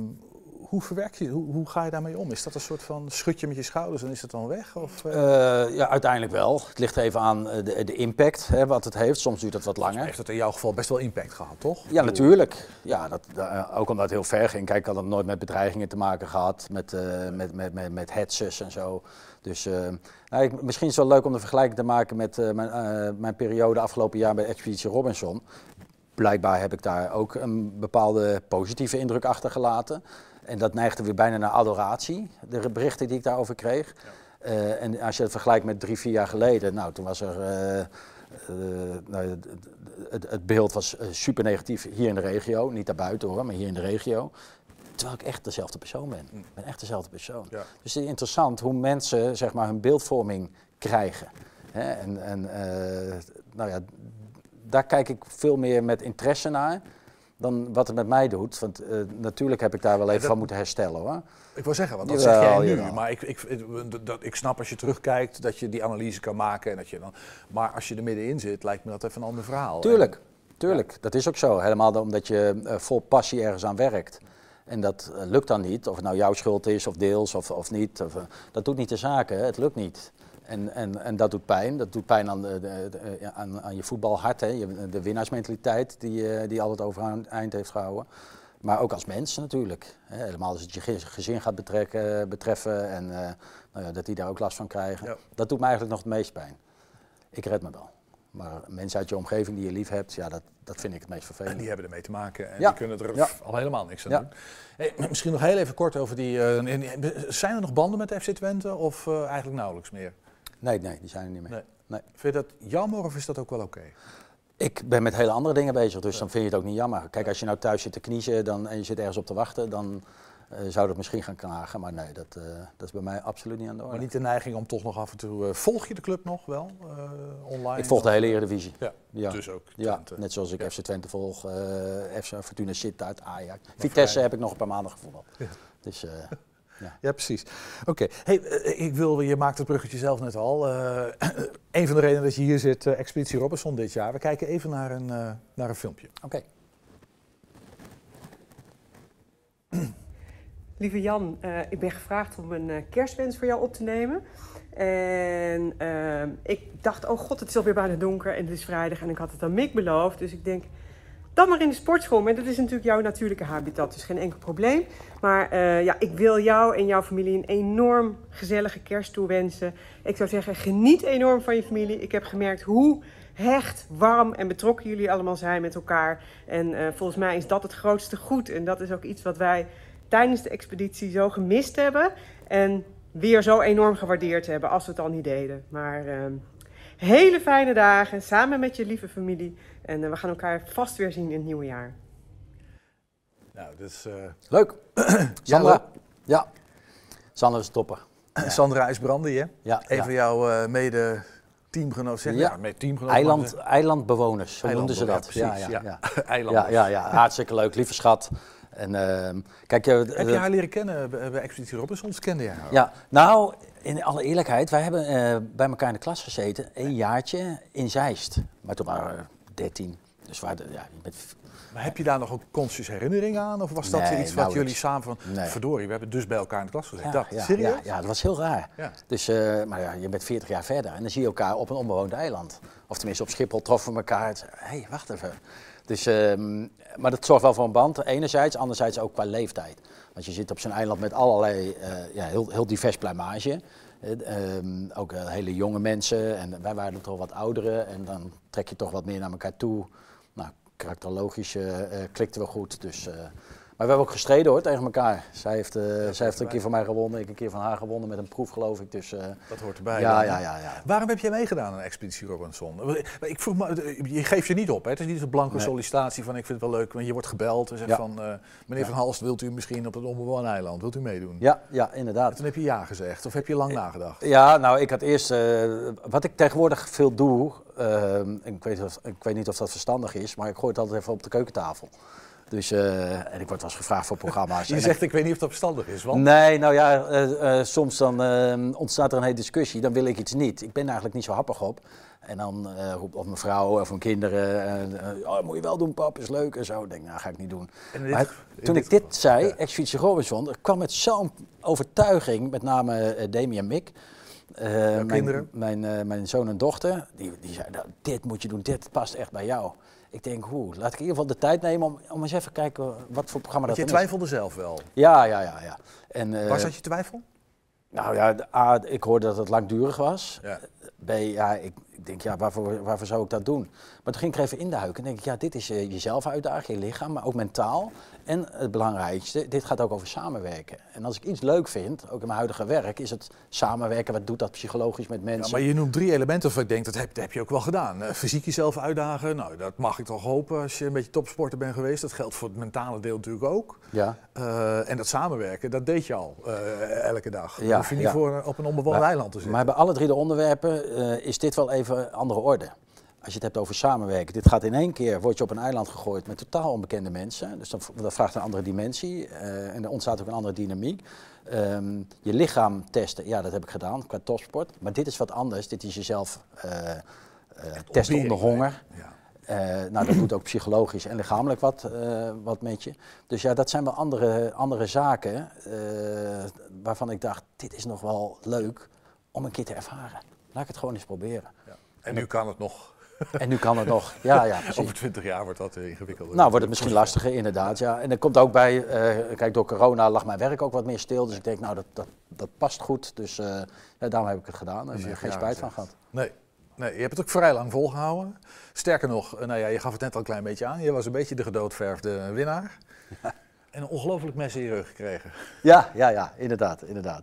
hoe verwerk je, hoe, hoe ga je daarmee om? Is dat een soort van schutje met je schouders en is het dan weg? Of, eh? Eh, ja, uiteindelijk wel. Het ligt even aan eh, de, de impact hè, wat het heeft. Soms duurt het wat langer. heeft het in jouw geval best wel impact gehad, toch? Ja, natuurlijk. Ja, dat, da- ook omdat het heel ver ging. Kijk, ik had het nooit met bedreigingen te maken gehad, met, eh met, met, met, met en zo. Dus nou, ik, misschien is het wel leuk om de vergelijking te maken met mijn, mijn periode afgelopen jaar bij Expeditie Robinson. Blijkbaar heb ik daar ook een bepaalde positieve indruk achtergelaten. En dat neigde weer bijna naar adoratie, de berichten die ik daarover kreeg. Eh, en als je het vergelijkt met drie, vier jaar geleden, nou, toen was er. eh, eh, nou, het- het, beeld was super negatief hier in de regio. Niet daarbuiten hoor, maar hier in de regio. Terwijl ik echt dezelfde persoon ben. Ik ben echt dezelfde persoon. Ja. Dus het is interessant hoe mensen zeg maar, hun beeldvorming krijgen. Hè? En, en nou ja, daar kijk ik veel meer met interesse naar dan wat het met mij doet. Want eh, natuurlijk heb ik daar wel even dat- van moeten herstellen hoor. Ik wil zeggen, want dat Jawel, zeg jij nu. jawel. Maar ik, ik, ik- dat, ik snap als je terugkijkt dat je die analyse kan maken. En dat je dan, maar als je er middenin zit, lijkt me dat even een ander verhaal. Tuurlijk, tuurlijk. Dat is ook zo. Helemaal omdat je eh, vol passie ergens aan werkt. En dat eh, lukt dan niet, of het nou jouw schuld is of deels of, of niet. Of, eh, dat doet niet de zaken, het lukt niet. En, en, en dat doet pijn. Dat doet pijn aan, de, de- aan, aan je voetbalhart, hè. Je- de winnaarsmentaliteit die, eh, die altijd overeind heeft gehouden. Maar ook als mens natuurlijk. Hè. Helemaal als het je ge- gezin gaat betrekken, betreffen en eh, nou ja, dat die daar ook last van krijgen. Dat doet me eigenlijk nog het meest pijn. Ik red me wel. Maar mensen uit je omgeving die je lief hebt, ja, dat, dat vind ik het meest vervelend. En die hebben ermee te maken en Ja. die kunnen er Ja. al helemaal niks aan Ja. doen. Hey, misschien nog heel even kort over die... eh, zijn er nog banden met FC Twente of eigenlijk nauwelijks meer? Nee, nee, die zijn er niet meer. Nee. Nee. Vind je dat jammer of is dat ook wel oké? Ik ben met hele andere dingen bezig, dus dan vind je het ook niet jammer. Kijk, als je nou thuis zit te kniezen dan, en je zit ergens op te wachten, dan eh, zou dat misschien gaan knagen. Maar nee, dat, eh, dat is bij mij absoluut niet aan de orde. Maar niet de neiging om toch nog af en toe... eh, volg je de club nog wel online? Ik volg de hele Eredivisie. Ja, dus ook Ja, net zoals ik FC Twente volg, FC Fortuna Sittard, Ajax. Vitesse vrij. heb ik nog een paar maanden gevoetbald. Ja. Dus, ja. Ja, precies. Oké, hey, eh, ik wil, je maakt het bruggetje zelf net al. Eh, een van de redenen dat je hier zit, eh, Expeditie Robinson dit jaar. We kijken even naar een, eh, naar een filmpje. Oké. Lieve Jan, eh, ik ben gevraagd om een eh, kerstwens voor jou op te nemen. En ehm, ik dacht, oh god, het is alweer bijna donker en het is vrijdag en ik had het aan Mick beloofd. Dus ik denk, dan maar in de sportschool. Maar dat is natuurlijk jouw natuurlijke habitat, dus geen enkel probleem. Maar eh, ja, ik wil jou en jouw familie een enorm gezellige kerst toewensen. Ik zou zeggen, geniet enorm van je familie. Ik heb gemerkt hoe hecht, warm en betrokken jullie allemaal zijn met elkaar. En eh, volgens mij is dat het grootste goed. En dat is ook iets wat wij tijdens de expeditie zo gemist hebben. En weer zo enorm gewaardeerd hebben als we het al niet deden. Maar ehm, hele fijne dagen samen met je lieve familie. En eh, we gaan elkaar vast weer zien in het nieuwe jaar. Nou, is... eh, Leuk. Ja, Sandra? Ja. Sandra is een topper. Sandra IJsbrandi, hè? Ja, Een ja. van jouw eh, mede teamgenoten. Zeg, ja. mede teamgenoten. Eiland, eilandbewoners, zo noemden ze dat. Eilandbewoners, precies, ja. ja. Eilanders. Ja, ja, ja, hartstikke leuk, lieve schat. En, ehm, kijk, Heb je haar leren kennen bij Expeditie Robinsons? Kende jij haar? Ja, nou, in alle eerlijkheid, wij hebben eh, bij elkaar in de klas gezeten, een jaartje in Zeist. Maar toen waren we 13. Dus hadden, ja, bent Maar heb je daar nog een conscious herinnering aan? Of was dat Nee, iets wat jullie samen van... Nee. Verdorie, we hebben dus bij elkaar in de klas gezeten. Ja, dat, serieus? Ja, ja, dat was heel raar. Dus, eh, maar ja, je bent 40 jaar verder en dan zie je elkaar op een onbewoond eiland. Of tenminste op Schiphol troffen we elkaar. Hé, hey, wacht even. Dus, ehm, maar dat zorgt wel voor een band, enerzijds. Anderzijds ook qua leeftijd. Want je zit op zo'n eiland met allerlei, eh, ja, heel, heel divers pluimage. Eh, ehm, ook eh, hele jonge mensen en wij waren toch wat ouderen. En dan trek je toch wat meer naar elkaar toe. Nou, karakterologisch eh, eh, klikten we goed. Dus, we hebben ook gestreden hoor, tegen elkaar. Zij heeft, eh, zij heeft een keer van mij gewonnen, ik een keer van haar gewonnen met een proef geloof ik. Dus, eh, Dat hoort erbij. Ja, ja, ja, ja. Waarom heb jij meegedaan aan Expeditie Robinson? Ik vroeg me, je geeft je niet op, hè? Het is niet een blanke Nee. sollicitatie van ik vind het wel leuk. Want je wordt gebeld en zegt Ja. van, eh, meneer Van Halst, wilt u misschien op het onbewoond eiland, wilt u meedoen? Ja, ja, inderdaad. En toen heb je ja gezegd, of heb je lang nagedacht? Ja, nou, ik had eerst. eh, wat ik tegenwoordig veel doe. ehm, ik, weet of, ik weet niet of dat verstandig is, maar ik gooi het altijd even op de keukentafel. Dus, eh, en ik word wel eens gevraagd voor programma's. Je En zegt, ik weet niet of dat verstandig is, want... Nee, nou ja, eh, eh, soms dan ontstaat er een hele discussie. Dan wil ik iets niet. Ik ben eigenlijk niet zo happig op. En dan roept of mijn vrouw of mijn kinderen. oh, moet je wel doen, pap, is leuk en zo. Ik denk, nou, ga ik niet doen. Dit- Maar toen dit ik dit zei, Expeditie Robinson, er kwam met zo'n overtuiging, met name eh Demi en Mick. mijn, kinderen? Mijn, mijn zoon en dochter, die, die zeiden, nou, dit moet je doen, dit past echt bij jou. Ik denk, hoe, laat ik in ieder geval de tijd nemen om, om eens even kijken wat voor programma dat je is. twijfelde zelf wel. Ja, ja, ja. ja. En, eh, Waar zat je twijfel? nou ja, A, ik hoorde dat het langdurig was. Ja. B, ja, ik, ik denk, ja, waarvoor, waarvoor zou ik dat doen? Maar toen ging ik er even induiken en denk ik, ja, dit is eh, jezelf uitdagen, je lichaam, maar ook mentaal. En het belangrijkste, dit gaat ook over samenwerken. En als ik iets leuk vind, ook in mijn huidige werk, is het samenwerken. Wat doet dat psychologisch met Ja, mensen? maar je noemt drie elementen waarvan ik denk, dat heb, dat heb je ook wel gedaan. Eh, fysiek jezelf uitdagen, nou, dat mag ik toch hopen als je een beetje topsporter bent geweest. Dat geldt voor het mentale deel natuurlijk ook. Ja. Eh, en dat samenwerken, dat deed je al eh, elke dag. Ja, hoef je niet ja. voor, op een onbewoond eiland te zitten. Maar bij alle drie de onderwerpen is dit wel even andere orde. Als je het hebt over samenwerken. Dit gaat in één keer, word je op een eiland gegooid met totaal onbekende mensen. Dus dat, dat vraagt een andere dimensie. eh, en er ontstaat ook een andere dynamiek. Ehm, je lichaam testen, ja dat heb ik gedaan qua topsport. Maar dit is wat anders. Dit is jezelf eh, eh, testen onder honger. Eh, nou, dat doet ook psychologisch en lichamelijk wat, wat met je. Dus ja, dat zijn wel andere, andere zaken waarvan ik dacht, dit is nog wel leuk om een keer te ervaren. Laat ik het gewoon eens proberen. En nu kan het nog. En nu kan het nog. Ja, ja, precies. Over twintig jaar wordt dat eh, ingewikkelder. Nou, wordt het misschien lastiger, inderdaad. Ja. En er komt ook bij, eh, kijk, door corona lag mijn werk ook wat meer stil. Dus ik denk, nou, dat, dat, dat past goed. Dus eh, ja, daarom heb ik het gedaan. En Dus je er hebt geen spijt van gehad. Nee. nee, je hebt het ook vrij lang volgehouden. Sterker nog, nou ja, je gaf het net al een klein beetje aan. Je was een beetje de gedoodverfde winnaar. En een ongelooflijk mes in je rug gekregen. Ja, ja, ja, inderdaad, inderdaad.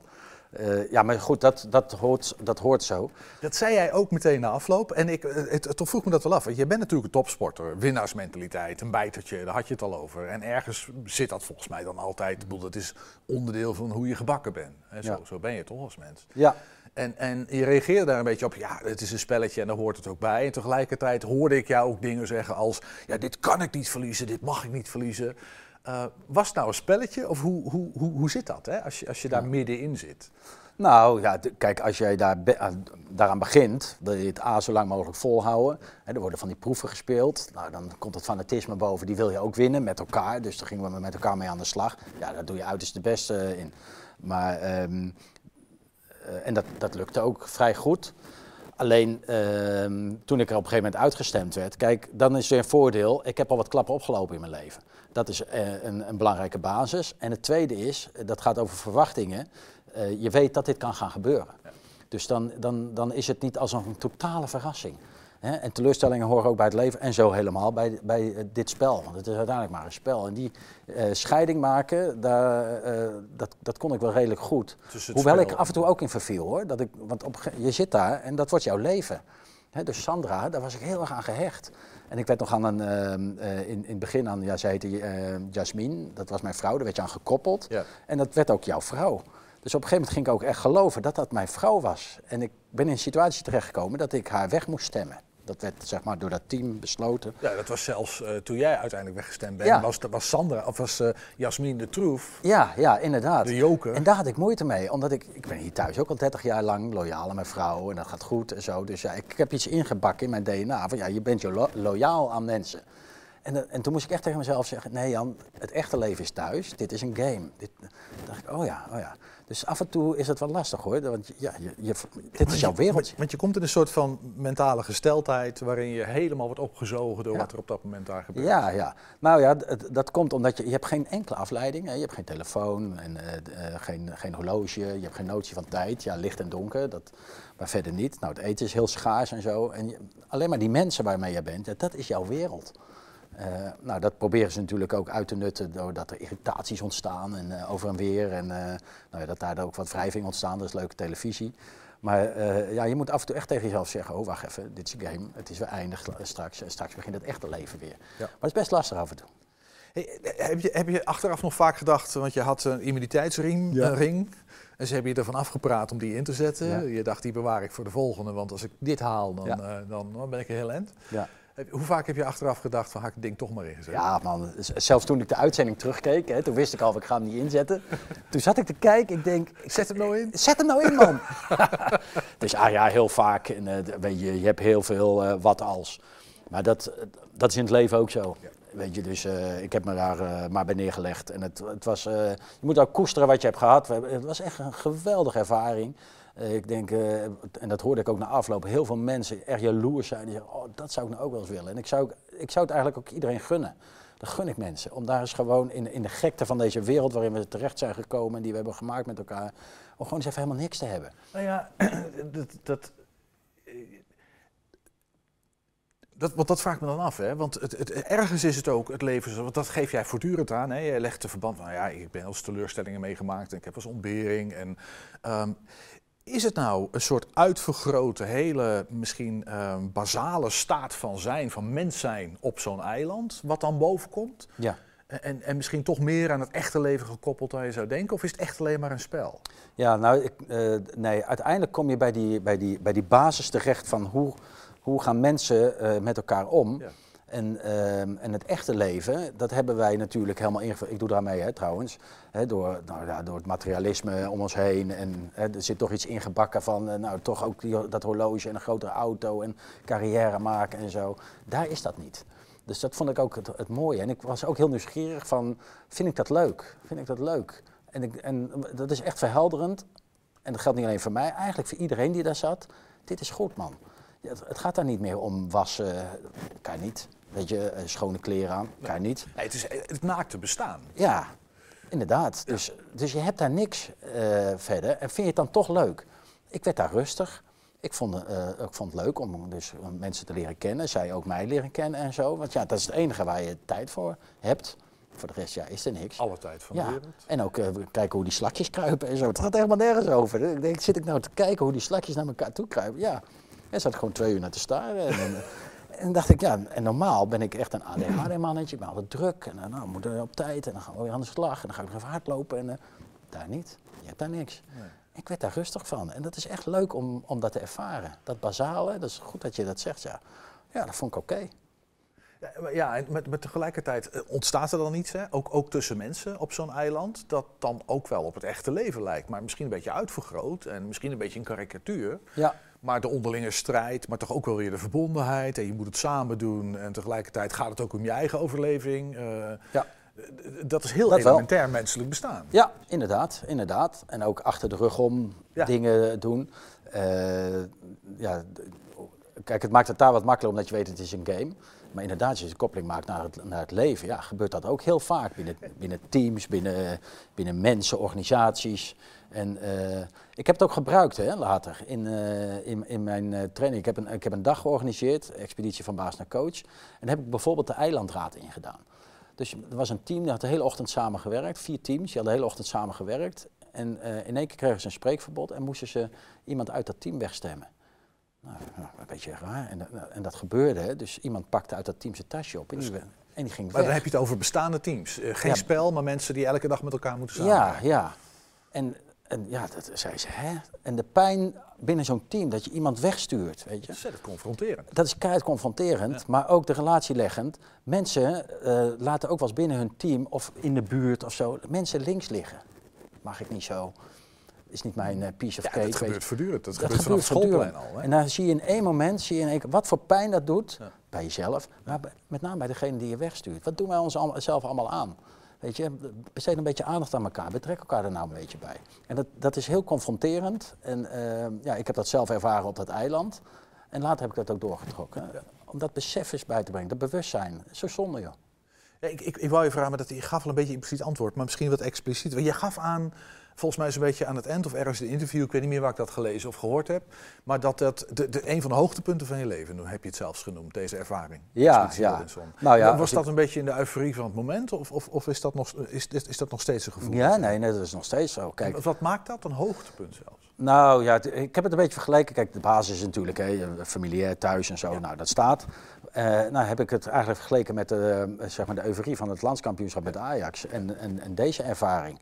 Eh, ja, maar goed, dat, dat, hoort, dat hoort zo. Dat zei jij ook meteen na afloop. En ik, eh, het, het vroeg me dat wel af. Want je bent natuurlijk een topsporter. Winnaarsmentaliteit, een bijtertje, daar had je het al over. En ergens zit dat volgens mij dan altijd. Ik bedoel, dat is onderdeel van hoe je gebakken bent. Zo, Ja. zo ben je toch als mens. Ja. En, en je reageerde daar een beetje op, ja, het is een spelletje en daar hoort het ook bij. En tegelijkertijd hoorde ik jou ook dingen zeggen als, ja, dit kan ik niet verliezen, dit mag ik niet verliezen. Eh, was het nou een spelletje of hoe, hoe, hoe, hoe zit dat, hè, als, je, als je daar middenin zit? Nou ja, kijk, als jij daar be- daaraan begint, wil je het A zo lang mogelijk volhouden. Hè, er worden van die proeven gespeeld. Nou, dan komt het fanatisme boven, die wil je ook winnen met elkaar. Dus daar gingen we met elkaar mee aan de slag. Ja, daar doe je uiterst de beste eh, in. Maar, ehm, eh, en dat, dat lukte ook vrij goed. Alleen ehm, toen ik er op een gegeven moment uitgestemd werd, kijk, dan is er een voordeel. Ik heb al wat klappen opgelopen in mijn leven. Dat is eh, een, een belangrijke basis. En het tweede is, eh, dat gaat over verwachtingen. Eh, je weet dat dit kan gaan gebeuren. Dus dan, dan, dan is het niet als een totale verrassing. Hè? En teleurstellingen horen ook bij het leven en zo helemaal bij, bij eh, dit spel. Want het is uiteindelijk maar een spel. En die eh, scheiding maken, daar, eh, dat, dat kon ik wel redelijk goed. Hoewel ik af en toe ook in verviel hoor. Dat ik, want op, je zit daar en dat wordt jouw leven. Hè, dus Sandra, daar was ik heel erg aan gehecht. En ik werd nog aan een, ehm, eh, in, in het begin aan, ja, zij heette eh, Jasmine, dat was mijn vrouw, daar werd je aan gekoppeld. En dat werd ook jouw vrouw. Dus op een gegeven moment ging ik ook echt geloven dat dat mijn vrouw was. En ik ben in een situatie terechtgekomen dat ik haar weg moest stemmen. Dat werd zeg maar door dat team besloten. Ja, dat was zelfs eh, toen jij uiteindelijk weggestemd bent, Ja. was, was Sandra, of was eh Jasmin de Troef, Ja, ja, inderdaad. de joker. En daar had ik moeite mee, omdat ik, ik ben hier thuis ook al 30 jaar lang loyaal aan mijn vrouw en dat gaat goed en zo. Dus ja, ik, ik heb iets ingebakken in mijn DNA van ja, je bent lo- loyaal aan mensen. En, dan- en toen moest ik echt tegen mezelf zeggen, nee Jan, het echte leven is thuis, dit is een game. Dit, toen dacht ik, oh ja, oh ja. Dus af en toe is het wel lastig hoor, want ja, je, je, dit is jouw wereld. Want, je komt in een soort van mentale gesteldheid waarin je helemaal wordt opgezogen door Ja. wat er op dat moment daar gebeurt. Ja, ja. Nou ja, dat komt omdat je, je hebt geen enkele afleiding. Hè. Je hebt geen telefoon, en, eh, eh, geen, geen horloge, je hebt geen notie van tijd. Ja, licht en donker, dat, maar verder niet. Nou, het eten is heel schaars en zo. En je- alleen maar die mensen waarmee je bent, dat is jouw wereld. Eh, nou, dat proberen ze natuurlijk ook uit te nutten doordat er irritaties ontstaan en eh, over en weer. En eh, nou ja, dat daar ook wat wrijving ontstaan, dat is leuke televisie. Maar eh, ja, je moet af en toe echt tegen jezelf zeggen, oh wacht even, dit is een game, het is weer eindig straks. Straks begint het echte leven weer. Maar het is best lastig af en toe. Hey, heb, je, heb je achteraf nog vaak gedacht, want je had een immuniteitsring, Ja. een ring, en ze hebben je ervan afgepraat om die in te zetten. Ja. Je dacht, die bewaar ik voor de volgende, want als ik dit haal, dan, Ja. eh, dan, dan ben ik een heel eind. Ja. Hoe vaak heb je achteraf gedacht van, ga ik het ding toch maar ingezet? Ja, man. Zelfs toen ik de uitzending terugkeek, hè, toen wist ik al, ik ga hem niet inzetten. Toen zat ik te kijken, ik denk... Zet hem nou in. Zet hem nou in, man. dus ah ja, heel vaak. En, eh, weet je, je hebt heel veel eh, wat als. Maar dat, dat is in het leven ook zo. Weet je, dus eh, ik heb me daar maar bij neergelegd. En het, het was, je moet ook koesteren wat je hebt gehad. Het was echt een geweldige ervaring. Eh, ik denk, eh, en dat hoorde ik ook na afloop, heel veel mensen erg jaloers zijn. Die zeggen, oh, dat zou ik nou ook wel eens willen. En ik zou, ik zou het eigenlijk ook iedereen gunnen. Dat gun ik mensen. Om daar eens gewoon in, in de gekte van deze wereld waarin we terecht zijn gekomen en die we hebben gemaakt met elkaar, om gewoon eens even helemaal niks te hebben. Nou ja, dat, dat, dat, want dat vraag me dan af, hè? want het, het, ergens is het ook het leven, want dat geef jij voortdurend aan. Hè? Je legt de verband van, ja, ik ben eens teleurstellingen meegemaakt en ik heb eens ontbering. En, ehm, is het nou een soort uitvergrote, hele misschien ehm, basale staat van zijn, van mens zijn op zo'n eiland, wat dan boven komt? Ja. En, en misschien toch meer aan het echte leven gekoppeld dan je zou denken? Of is het echt alleen maar een spel? Ja, nou, ik, eh, nee, uiteindelijk kom je bij die, bij die, bij die basis terecht van hoe, hoe gaan mensen eh, met elkaar om. En, ehm, en het echte leven, dat hebben wij natuurlijk helemaal ingevuld. Ik doe daar mee hè, trouwens. Hè, door, nou, ja, door het materialisme om ons heen. En hè, er zit toch iets ingebakken van, eh, nou toch ook die, dat horloge en een grotere auto en carrière maken en zo. Daar is dat niet. Dus dat vond ik ook het, mooie. En ik was ook heel nieuwsgierig van, vind ik dat leuk? Vind ik dat leuk? En, ik, en dat is echt verhelderend. En dat geldt niet alleen voor mij, eigenlijk voor iedereen die daar zat. Dit is goed, man. Het, het gaat daar niet meer om wassen, kan niet. Weet je, eh, schone kleren aan, kan niet. Nee, het is het naakte bestaan. Ja, inderdaad. Dus, dus je hebt daar niks eh, verder. En vind je het dan toch leuk? Ik werd daar rustig. Ik vond, eh, ik vond het leuk om dus mensen te leren kennen. Zij ook mij leren kennen en zo. Want ja, dat is het enige waar je tijd voor hebt. Voor de rest ja, is er niks. Alle tijd van de ja. wereld. En ook eh, kijken hoe die slakjes kruipen en zo. Het gaat helemaal nergens over. Ik denk, zit ik nou te kijken hoe die slakjes naar elkaar toe kruipen? Ja, en zat ik gewoon twee uur naar te staren. En, en, dacht ik, ja, en normaal ben ik echt een ADHD-mannetje. Ik ben altijd druk en eh, nou, we moeten op tijd. En dan gaan we weer aan de slag. En dan ga ik nog even hardlopen. En eh, daar niet. Je hebt daar niks. Ik werd daar rustig van. En dat is echt leuk om, om dat te ervaren. Dat basale, dat is goed dat je dat zegt, ja. Ja, dat vond ik oké. Ja, maar ja, en met, met tegelijkertijd eh, ontstaat er dan iets, hè? Ook, ook tussen mensen op zo'n eiland, dat dan ook wel op het echte leven lijkt, maar misschien een beetje uitvergroot en misschien een beetje een karikatuur. Ja. Maar de onderlinge strijd, maar toch ook wel weer de verbondenheid en je moet het samen doen en tegelijkertijd gaat het ook om je eigen overleving. eh, Ja. Dat is heel Dat wel. elementair menselijk bestaan. Ja, inderdaad, inderdaad. En ook achter de rug om Ja. dingen doen. Eh, ja, kijk, het maakt het daar wat makkelijker omdat je weet het is een game. Maar inderdaad, als je de koppeling maakt naar het, naar het leven, ja, gebeurt dat ook heel vaak binnen, binnen teams, binnen, binnen mensen, organisaties. En eh, ik heb het ook gebruikt hè, later in, eh, in, in mijn eh, training. Ik heb, een, ik heb een dag georganiseerd, expeditie van baas naar coach. En daar heb ik bijvoorbeeld de eilandraad in gedaan. Dus er was een team, die had de hele ochtend samen gewerkt. Vier teams, die hadden de hele ochtend samen gewerkt. En eh, in één keer kregen ze een spreekverbod en moesten ze iemand uit dat team wegstemmen. Nou, nou, een beetje raar. En, en dat gebeurde. Hè. Dus iemand pakte uit dat team zijn tasje op en die, en die ging Maar weg. dan heb je het over bestaande teams. Geen Ja. spel, maar mensen die elke dag met elkaar moeten samen. Ja, ja. En, En ja, dat zei ze, hè? En de pijn binnen zo'n team, dat je iemand wegstuurt, weet je. Ontzettend confronterend. Dat is keihard confronterend, maar ook de relatieleggend. Mensen eh, laten ook wel eens binnen hun team of in de buurt of zo, mensen links liggen. Mag ik niet zo. Is niet mijn eh, piece of Ja, cake. dat gebeurt voortdurend. Dat gebeurt vanaf schoolplein al, hè? En dan zie je in één moment, zie je in één wat voor pijn dat doet bij jezelf, maar met name bij degene die je wegstuurt. Wat doen wij ons allemaal, zelf allemaal aan? Weet je, besteed een beetje aandacht aan elkaar, betrek elkaar er nou een beetje bij. En dat, dat is heel confronterend. En eh, ja, ik heb dat zelf ervaren op dat eiland. En later heb ik dat ook doorgetrokken. Om dat besef eens bij te brengen, dat bewustzijn. Zo zonde joh. Ja, ik, ik, ik wou je vragen, maar dat, je gaf al een beetje impliciet antwoord, maar misschien wat expliciet. Want je gaf aan, volgens mij zo'n beetje aan het eind of ergens in een interview, ik weet niet meer waar ik dat gelezen of gehoord heb, maar dat dat de, de, een van de hoogtepunten van je leven, dan heb je het zelfs genoemd, deze ervaring. Ja, ja. Robinson. Nou ja, Was dat ik- een beetje in de euforie van het moment of, of, of is, dat nog, is, is, is dat nog steeds een gevoel? Ja, nee, nee, dat is nog steeds zo. Kijk, En Wat maakt dat een hoogtepunt zelfs? Nou ja, ik heb het een beetje vergeleken. Kijk, de basis is natuurlijk hè, familiair, thuis en zo. Nou, dat staat. Eh, nou heb ik het eigenlijk vergeleken met de, eh, zeg maar de euforie van het landskampioenschap met Ajax. En, en, en deze ervaring.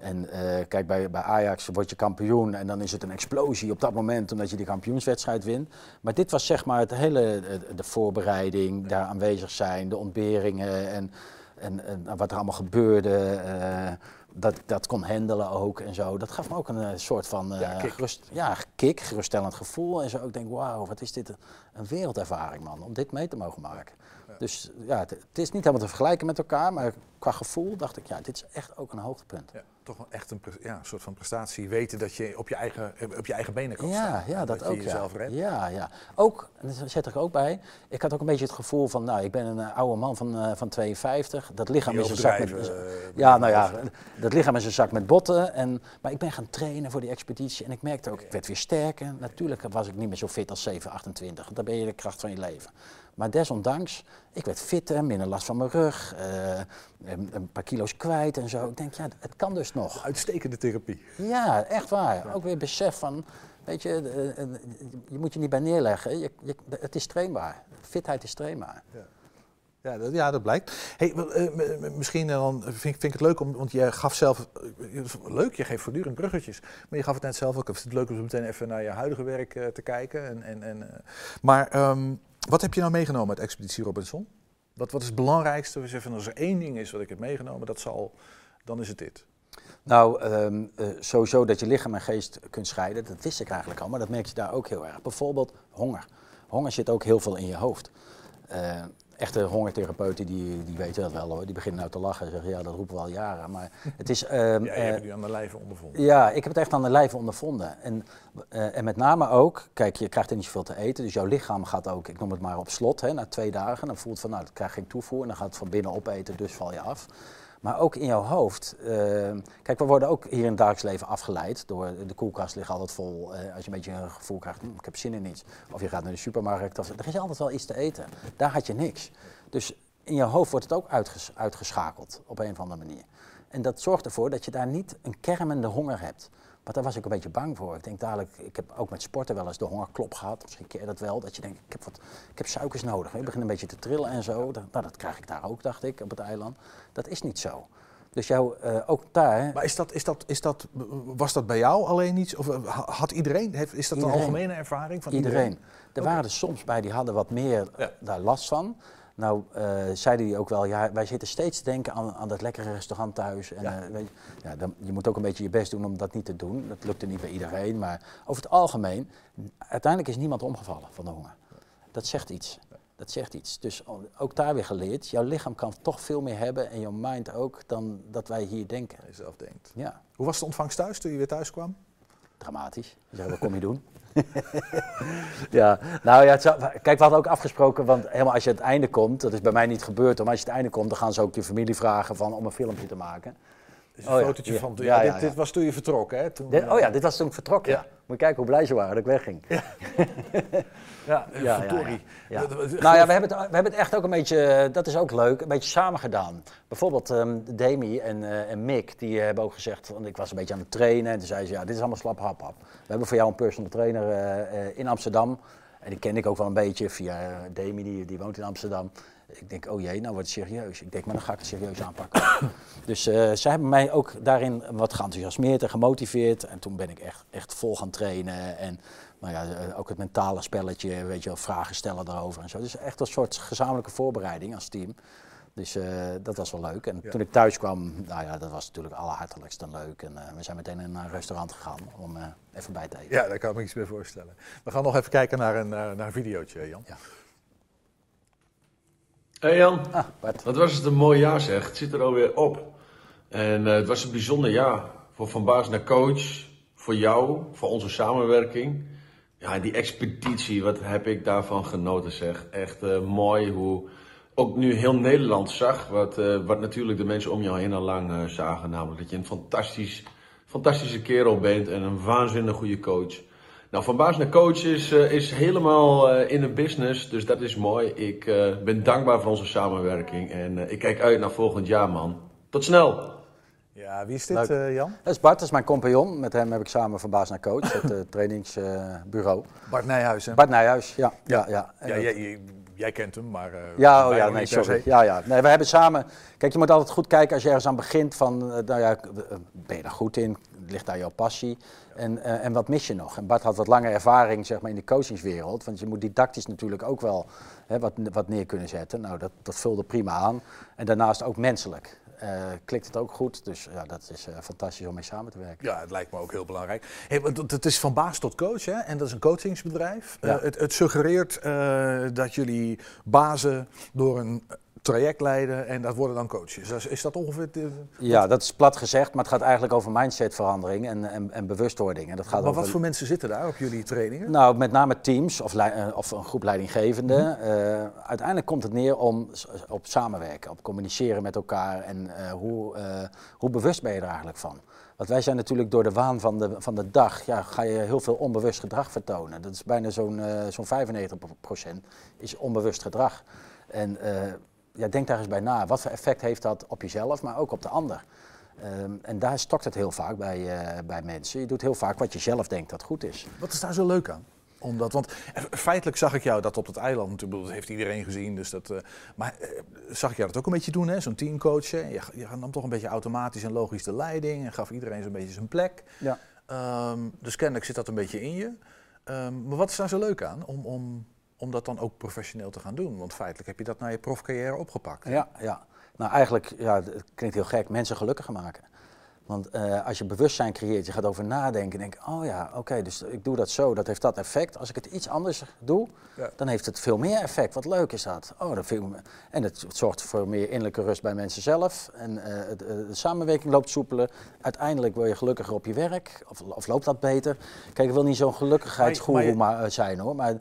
En eh, kijk, bij, bij Ajax word je kampioen en dan is het een explosie op dat moment omdat je die kampioenswedstrijd wint. Maar dit was zeg maar het hele, eh, de voorbereiding, daar aanwezig zijn, de ontberingen en, en, en wat er allemaal gebeurde. eh, dat, dat kon handelen ook en zo. Dat gaf me ook een soort van eh, Ja, kick. gerust, ja, kick, geruststellend gevoel. En zo ik denk, wauw, wat is dit een, een wereldervaring man, om dit mee te mogen maken. Dus ja, het, het is niet helemaal te vergelijken met elkaar, maar qua gevoel dacht ik, ja, dit is echt ook een hoogtepunt. Ja, toch wel echt een, ja, soort van prestatie, weten dat je op je eigen, op je eigen benen kan Ja, staan. ja, dat, je ook. jezelf ja. redt. ja, ja. Ook, en dat zet ik er ook bij, ik had ook een beetje het gevoel van, nou, ik ben een eh, oude man van, eh, van 52, dat lichaam is een zak met... eh, ja, nou ja, dat lichaam is een zak met botten. En, maar ik ben gaan trainen voor die expeditie en ik merkte ook, ik werd weer sterker. Natuurlijk was ik niet meer zo fit als 7, 28, want dan ben je de kracht van je leven. Maar desondanks, ik werd fitter, minder last van mijn rug, eh, een, een paar kilo's kwijt en zo. Ik denk, ja, het kan dus nog. Uitstekende therapie. Ja, echt waar. Ook weer besef van, weet je, eh, eh, je moet je niet bij neerleggen. Je, je, het is trainbaar. Fitheid is trainbaar. Ja, dat, ja, dat blijkt. Hey, misschien dan vind, ik- vind ik het leuk, om, want je gaf zelf... leuk, je geeft voortdurend bruggetjes. Maar je gaf het net zelf ook. Het leuk om zo meteen even naar je huidige werk te kijken. En, en, en, maar ehm, wat heb je nou meegenomen uit Expeditie Robinson? Wat, wat is het belangrijkste? We zeggen, als er één ding is wat ik heb meegenomen, dat zal, dan is het dit. Nou, ehm, eh, sowieso dat je lichaam en geest kunt scheiden, dat wist ik eigenlijk al, maar dat merk je daar ook heel erg. Bijvoorbeeld honger. Honger zit ook heel veel in je hoofd. Eh, echte hongertherapeuten die, die weten dat wel hoor, die beginnen nou te lachen en zeggen ja, dat roepen we al jaren. Maar het is... Ja, je hebt het nu aan de lijve ondervonden. Ja, ik heb het echt aan de lijve ondervonden. En, eh, en met name ook, kijk, je krijgt er niet zoveel te eten, dus jouw lichaam gaat ook, ik noem het maar op slot, hè, na twee dagen. Dan voelt van, nou, dat krijg geen toevoer en dan gaat het van binnen opeten, dus val je af. Maar ook in jouw hoofd. eh, kijk, we worden ook hier in het dagelijks leven afgeleid door de koelkast ligt altijd vol. eh, als je een beetje een gevoel krijgt, hm, ik heb zin in iets. Of je gaat naar de supermarkt, of, er is altijd wel iets te eten. Daar had je niks. Dus in je hoofd wordt het ook uitges- uitgeschakeld op een of andere manier. En dat zorgt ervoor dat je daar niet een kermende honger hebt. Want daar was ik een beetje bang voor. Ik denk dadelijk, ik heb ook met sporten wel eens de hongerklop gehad. Misschien je dat wel. Dat je denkt, ik heb, wat, ik heb suikers nodig. Ik begin een beetje te trillen en zo. Dat, nou, dat krijg ik daar ook, dacht ik, op het eiland. Dat is niet zo. Dus jou, eh, ook daar... Maar is dat, is dat, is dat, was dat bij jou alleen iets? Of eh, ha- had iedereen, heeft, is dat een algemene ervaring van iedereen. iedereen? Er waren er soms bij die hadden wat meer eh, daar last van. Nou, eh, zeiden die ook wel, ja, wij zitten steeds te denken aan, aan dat lekkere restaurant thuis. En, Ja. eh, weet je, ja, dan, je moet ook een beetje je best doen om dat niet te doen. Dat lukte niet bij iedereen, maar over het algemeen, uiteindelijk is niemand omgevallen van de honger. Dat zegt iets. Dat zegt iets. Dus ook daar weer geleerd, jouw lichaam kan toch veel meer hebben en jouw mind ook dan dat wij hier denken. Zelf denkt. Ja, Hoe was de ontvangst thuis toen je weer thuis kwam? dramatisch. Zegt, wat kom je doen? ja, nou ja, kijk, we hadden ook afgesproken, want helemaal als je het einde komt, dat is bij mij niet gebeurd, maar als je het einde komt, dan gaan ze ook je familie vragen van, om een filmpje te maken. Een Oh fotootje ja. van, ja, Ja, ja, dit, was toen je vertrok, hè? Toen, Dit- eh, oh ja, dit was toen ik vertrok, ja. Moet je kijken hoe blij ze waren dat ik wegging. Ja, Ja, ja, Nou ja, we hebben, het, we hebben het echt ook een beetje, eh, dat is ook leuk, een beetje samen gedaan. Bijvoorbeeld ehm Demi en, eh, en Mick, die hebben ook gezegd, want ik was een beetje aan het trainen. En toen zei ze, ja, dit is allemaal slap hap hap. We hebben voor jou een personal trainer eh, eh, in Amsterdam. En die ken ik ook wel een beetje via eh, Demi, die, die woont in Amsterdam. Ik denk, oh jee, nou wordt het serieus. Ik denk, maar dan ga ik het serieus aanpakken. dus eh, zij hebben mij ook daarin wat geenthousiasmeerd en gemotiveerd. En toen ben ik echt, echt vol gaan trainen. En nou ja, eh, ook het mentale spelletje, weet je wel, vragen stellen daarover en zo. Dus echt een soort gezamenlijke voorbereiding als team. Dus eh, dat was wel leuk. En Ja. toen ik thuis kwam, nou ja, dat was natuurlijk allerhartelijkst en leuk. En we zijn meteen naar een restaurant gegaan om even bij te eten. Ja, daar kan ik me iets bij voorstellen. We gaan nog even kijken naar een, naar een videootje, Jan. Hey Jan, Ah, wat was het een mooi jaar zeg. Het zit er alweer op. En eh, het was een bijzonder jaar. Voor Van Baas naar coach, voor jou, voor onze samenwerking. Ja, die expeditie, wat heb ik daarvan genoten zeg. Echt eh, mooi hoe ook nu heel Nederland zag. Wat, eh, wat natuurlijk de mensen om jou heen al lang zagen. Namelijk dat je een fantastisch, fantastische kerel bent en een waanzinnig goede coach. Nou, van baas naar coach is, eh, is helemaal eh, in een business, dus dat is mooi. Ik eh, ben dankbaar voor onze samenwerking en eh, ik kijk uit naar volgend jaar, man. Tot snel! Ja, wie is dit, eh, Jan? Dat is Bart, dat is mijn compagnon. Met hem heb ik samen van baas naar coach, het eh, trainingsbureau. Bart Nijhuis, hè? Bart Nijhuis, ja. ja, ja. Ja, jij, jij- jij kent hem, maar... eh, Ja, oh ja, nee, sorry. Ja, ja. Nee, we hebben samen. Kijk, je moet altijd goed kijken als je ergens aan begint. Van, nou ja, ben je daar goed in? Ligt daar jouw passie? En, eh, en wat mis je nog? En Bart had wat lange ervaring zeg maar, in de coachingswereld. Want je moet didactisch natuurlijk ook wel hè, wat, wat neer kunnen zetten. Nou, dat, dat vulde prima aan. En daarnaast ook menselijk. eh, klikt het ook goed. Dus ja, dat is eh, fantastisch om mee samen te werken. Ja, het lijkt me ook heel belangrijk. Hey, want het- is van baas tot coach, hè? En dat is een coachingsbedrijf. Ja. Het, het suggereert dat jullie bazen door een traject leiden en dat worden dan coaches. Is, is dat ongeveer... de- Ja, dat is plat gezegd, maar het gaat eigenlijk over mindsetverandering en, en, en bewustwording. En dat gaat maar over wat voor mensen zitten daar op jullie trainingen? Nou, met name teams of, eh, of een groep leidinggevenden. Eh, uiteindelijk komt het neer om, op samenwerken, op communiceren met elkaar en eh, hoe, hoe bewust ben je er eigenlijk van. Want wij zijn natuurlijk door de waan van de, van de dag, ja, ga je heel veel onbewust gedrag vertonen. Dat is bijna zo'n zo'n 95% is onbewust gedrag. En ja, denk daar eens bij na. Wat voor effect heeft dat op jezelf, maar ook op de ander? Ehm, en daar stokt het heel vaak bij, eh, bij mensen. Je doet heel vaak wat je zelf denkt dat goed is. Wat is daar zo leuk aan? Omdat, want eh, feitelijk zag ik jou dat op het eiland, dat heeft iedereen gezien. Dus dat, eh, maar zag ik jou dat ook een beetje doen, hè? zo'n teamcoach. Je, je nam toch een beetje automatisch en logisch de leiding en gaf iedereen zo'n beetje zijn plek. Ja. Ehm, dus kennelijk zit dat een beetje in je. Ehm, maar wat is daar zo leuk aan om, om, om dat dan ook professioneel te gaan doen? Want feitelijk heb je dat naar je profcarrière opgepakt. Ja, ja. Nou, eigenlijk, ja, het klinkt heel gek, mensen gelukkiger maken. Want eh, als je bewustzijn creëert, je gaat over nadenken en denk, oh ja, oké, dus ik doe dat zo, dat heeft dat effect. Als ik het iets anders doe, Ja. dan heeft het veel meer effect. Wat leuk is dat. Oh, dat vind ik me- En het, het zorgt voor meer innerlijke rust bij mensen zelf. En eh, het, eh, de samenwerking loopt soepeler. Uiteindelijk word je gelukkiger op je werk, of, of loopt dat beter. Kijk, ik wil niet zo'n gelukkigheidsgoeroe Maar- zijn hoor, maar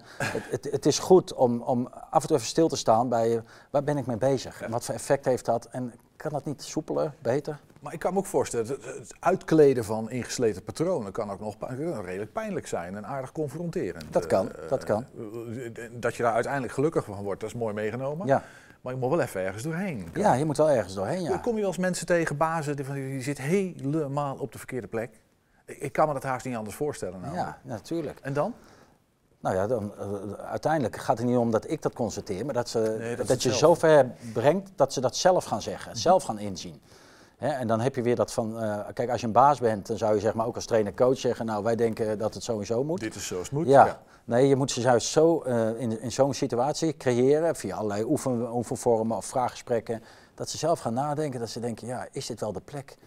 het, het, is goed om, om af en toe even stil te staan bij, waar ben ik mee bezig? En wat voor effect heeft dat? En kan dat niet soepeler, beter? Maar ik kan me ook voorstellen, het, uitkleden van ingesleten patronen kan ook nog redelijk pijnlijk zijn en aardig confronterend. Dat kan, Eh, dat kan. eh, Dat je daar uiteindelijk gelukkig van wordt, dat is mooi meegenomen. Ja. Maar je moet wel even ergens doorheen. Ja, je moet wel ergens doorheen, ja. Kom je wel eens mensen tegen, bazen, die, die zit helemaal op de verkeerde plek? Ik, kan me dat haast niet anders voorstellen. Nou. Ja, natuurlijk. En dan? Nou ja, dan, eh, uiteindelijk gaat het niet om dat ik dat constateer, maar dat, ze, Nee, dat dat, je zelf. zover brengt dat ze dat zelf gaan zeggen, zelf gaan inzien. En dan heb je weer dat van, eh, kijk, als je een baas bent, dan zou je zeg maar ook als trainer-coach zeggen, nou wij denken dat het sowieso moet. Dit is zoals het moet. Ja. Ja. Nee, je moet ze juist zo eh, in, in zo'n situatie creëren, via allerlei oefen, oefenvormen of vraaggesprekken, dat ze zelf gaan nadenken, dat ze denken, ja, is dit wel de plek?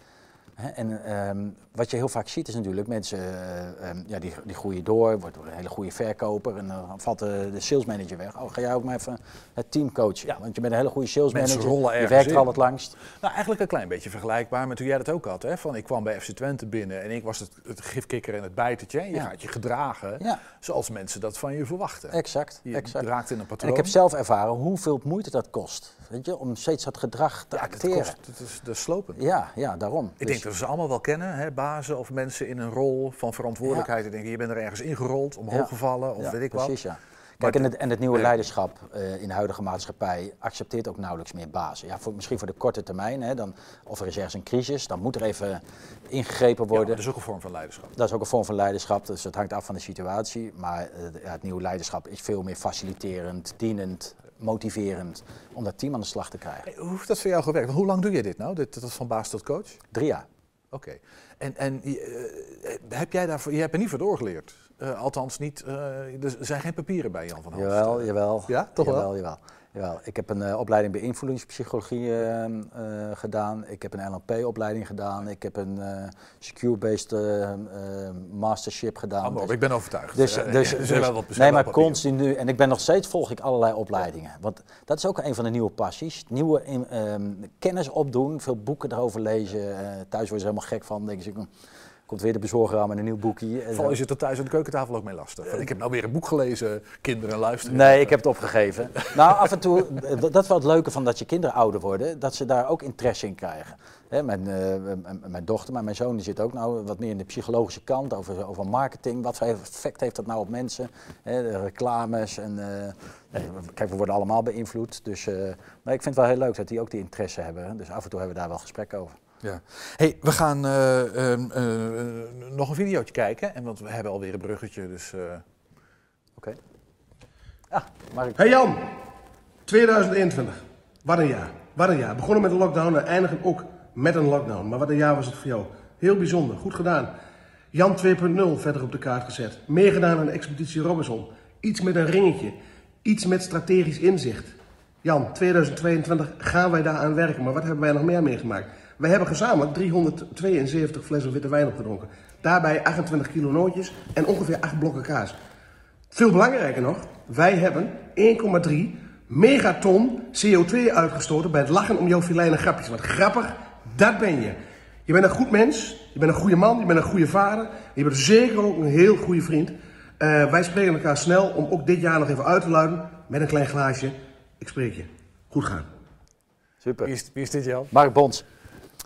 En ehm, wat je heel vaak ziet is natuurlijk mensen, eh, ehm, ja, die, die groeien door, wordt een hele goede verkoper en dan valt de, de salesmanager weg. Oh, ga jij ook maar even het team coachen, want je bent een hele goede salesmanager, je werkt er al het langst. Nou, eigenlijk een klein beetje vergelijkbaar met hoe jij dat ook had. Hè? Van, ik kwam bij FC Twente binnen en ik was het, het gifkikker en het bijtertje. En je Ja. gaat je gedragen Ja. zoals mensen dat van je verwachten. Exact, Je exact. raakt in een En patroon. ik heb zelf ervaren hoeveel moeite dat kost, weet je, om steeds dat gedrag te ja, acteren. kost, het is de slopend. Ja, ja, daarom. Ik Dus- denk dat we ze allemaal wel kennen, hè? bazen of mensen in een rol van verantwoordelijkheid. Ik denk, je bent er ergens ingerold, omhoog gevallen of weet ik precies, wat. ja. Kijk, en het, en het nieuwe leiderschap eh, in de huidige maatschappij accepteert ook nauwelijks meer bazen. Ja, voor, misschien voor de korte termijn, hè, dan, of er is ergens een crisis, dan moet er even ingegrepen Ja, worden. dat is ook een vorm van leiderschap. Dat is ook een vorm van leiderschap, dus het hangt af van de situatie. Maar eh, ja, het nieuwe leiderschap is veel meer faciliterend, dienend, motiverend om dat team aan de slag te krijgen. Hey, hoe heeft dat voor jou gewerkt? Hoe lang doe je dit nou, dit, dat van baas tot coach? Drie jaar. Oké. En, en eh, heb jij daarvoor, je hebt er niet voor doorgeleerd? Eh, althans niet, eh, er zijn geen papieren bij Jan van Halst. Jawel, jawel. Ja, toch wel? jawel, Jawel. Ik heb een eh, opleiding beïnvloedingspsychologie eh, gedaan. Ik heb een NLP-opleiding gedaan. Ik heb een eh, secure-based eh, eh, mastership gedaan. Maar op, ik ben overtuigd. Dus, dus, dus, wel wat- nee, maar continu. En ik ben nog steeds volg ik allerlei opleidingen. Want dat is ook een van de nieuwe passies. Nieuwe in- ehm, kennis opdoen, veel boeken erover lezen. Thuis word je helemaal gek van. Denk je, hm, komt weer de bezorger aan met een nieuw boekje. Zo. je zit er thuis aan de keukentafel ook mee lastig? Ik heb nou weer een boek gelezen, kinderen luisteren. Nee, ik heb het opgegeven. nou, af en toe, eh, dat is wel het leuke van dat je kinderen ouder worden, dat ze daar ook interesse in krijgen. Hè, mijn, eh, mijn dochter, maar mijn zoon die zit ook nou wat meer in de psychologische kant, over, over marketing. Wat voor effect heeft dat nou op mensen? Hè, de reclames en... eh, kijk, we worden allemaal beïnvloed. Dus, maar ik vind het wel heel leuk dat die ook die interesse hebben. Dus af en toe hebben we daar wel gesprekken over. Ja. Hey, we gaan eh, ehm, eh, nog een videootje kijken. En want we hebben alweer een bruggetje, dus... eh, Oké. Ah, maar ik... Hey Jan, 2021. Wat een jaar. Wat een jaar. Begonnen met een lockdown en eindigen ook met een lockdown. Maar wat een jaar was het voor jou. Heel bijzonder. Goed gedaan. Jan 2.0 verder op de kaart gezet. Meegedaan aan de Expeditie Robinson. Iets met een ringetje. Iets met strategisch inzicht. Jan, 2022 gaan wij daaraan werken. Maar wat hebben wij nog meer meegemaakt? Wij hebben gezamenlijk 372 flessen witte wijn opgedronken. Daarbij 28 kilo nootjes en ongeveer 8 blokken kaas. Veel belangrijker nog, wij hebben 1,3 megaton CO2 uitgestoten bij het lachen om jouw filijne grapjes. Wat grappig, dat ben je. Je bent een goed mens, je bent een goede man, je bent een goede vader. Je bent zeker ook een heel goede vriend. Eh, wij spreken elkaar snel om ook dit jaar nog even uit te luiden met een klein glaasje. Ik spreek je. Goed gaan. Super. wie, is, wie is dit, Jan? Mark Bons.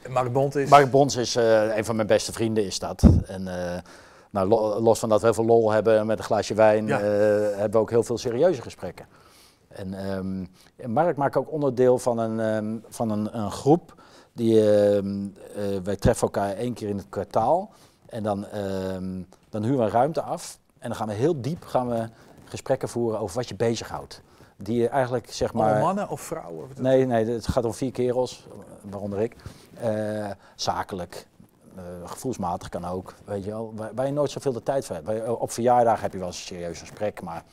Mark Bond is... Mark is eh, een van mijn beste vrienden, is dat. En eh, nou, lo- los van dat we heel veel lol hebben met een glaasje wijn, Ja. eh, hebben we ook heel veel serieuze gesprekken. En, en Mark maakt ook onderdeel van een, ehm, van een, een groep. Die, ehm, eh, wij treffen elkaar één keer in het kwartaal. En dan, dan huren we een ruimte af. En dan gaan we heel diep gaan we gesprekken voeren over wat je bezighoudt. Die eigenlijk zeg maar. Allemaal mannen of vrouwen? Of Nee, nee, het gaat om vier kerels, waaronder ik. Eh, zakelijk, eh, gevoelsmatig kan ook, weet je wel. Waar, waar je nooit zoveel de tijd voor hebt. Je- Op verjaardag heb je wel eens een serieus gesprek, maar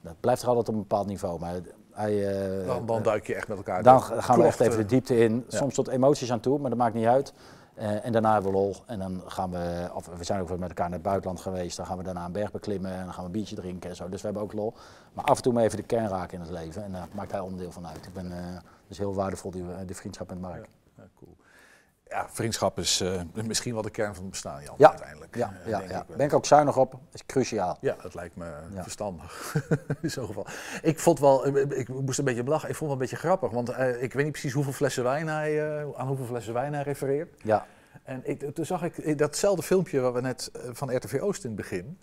dat blijft er altijd op een bepaald niveau. Maar hij, eh, Dan, dan duik je echt met elkaar dan door. gaan we echt even de eh, diepte in. ja. Soms tot emoties aan toe, maar dat maakt niet uit. Eh, en daarna hebben we lol. En dan gaan we, of we zijn ook met elkaar naar het buitenland geweest. Dan gaan we daarna een berg beklimmen en dan gaan we een biertje drinken en zo. Dus we hebben ook lol. Maar af en toe maar even de kern raken in het leven. En daar maakt hij onderdeel van uit. Ik ben, eh dus heel waardevol die, die vriendschap met Mark. Ja, vriendschap is eh, misschien wel de kern van het bestaan, Jan, Ja, uiteindelijk. ja, Eh, ja, denk ja. ik ben ik ook zuinig op. is cruciaal. Ja, dat lijkt me Ja. verstandig. in zo'n geval. Ik vond wel, eh, ik moest een beetje lachen. Ik vond het wel een beetje grappig, want ik weet niet precies hoeveel flessen wijn hij, aan hoeveel flessen wijn hij refereert. Ja. En ik, toen zag ik datzelfde filmpje waar we net van RTV Oost in het begin.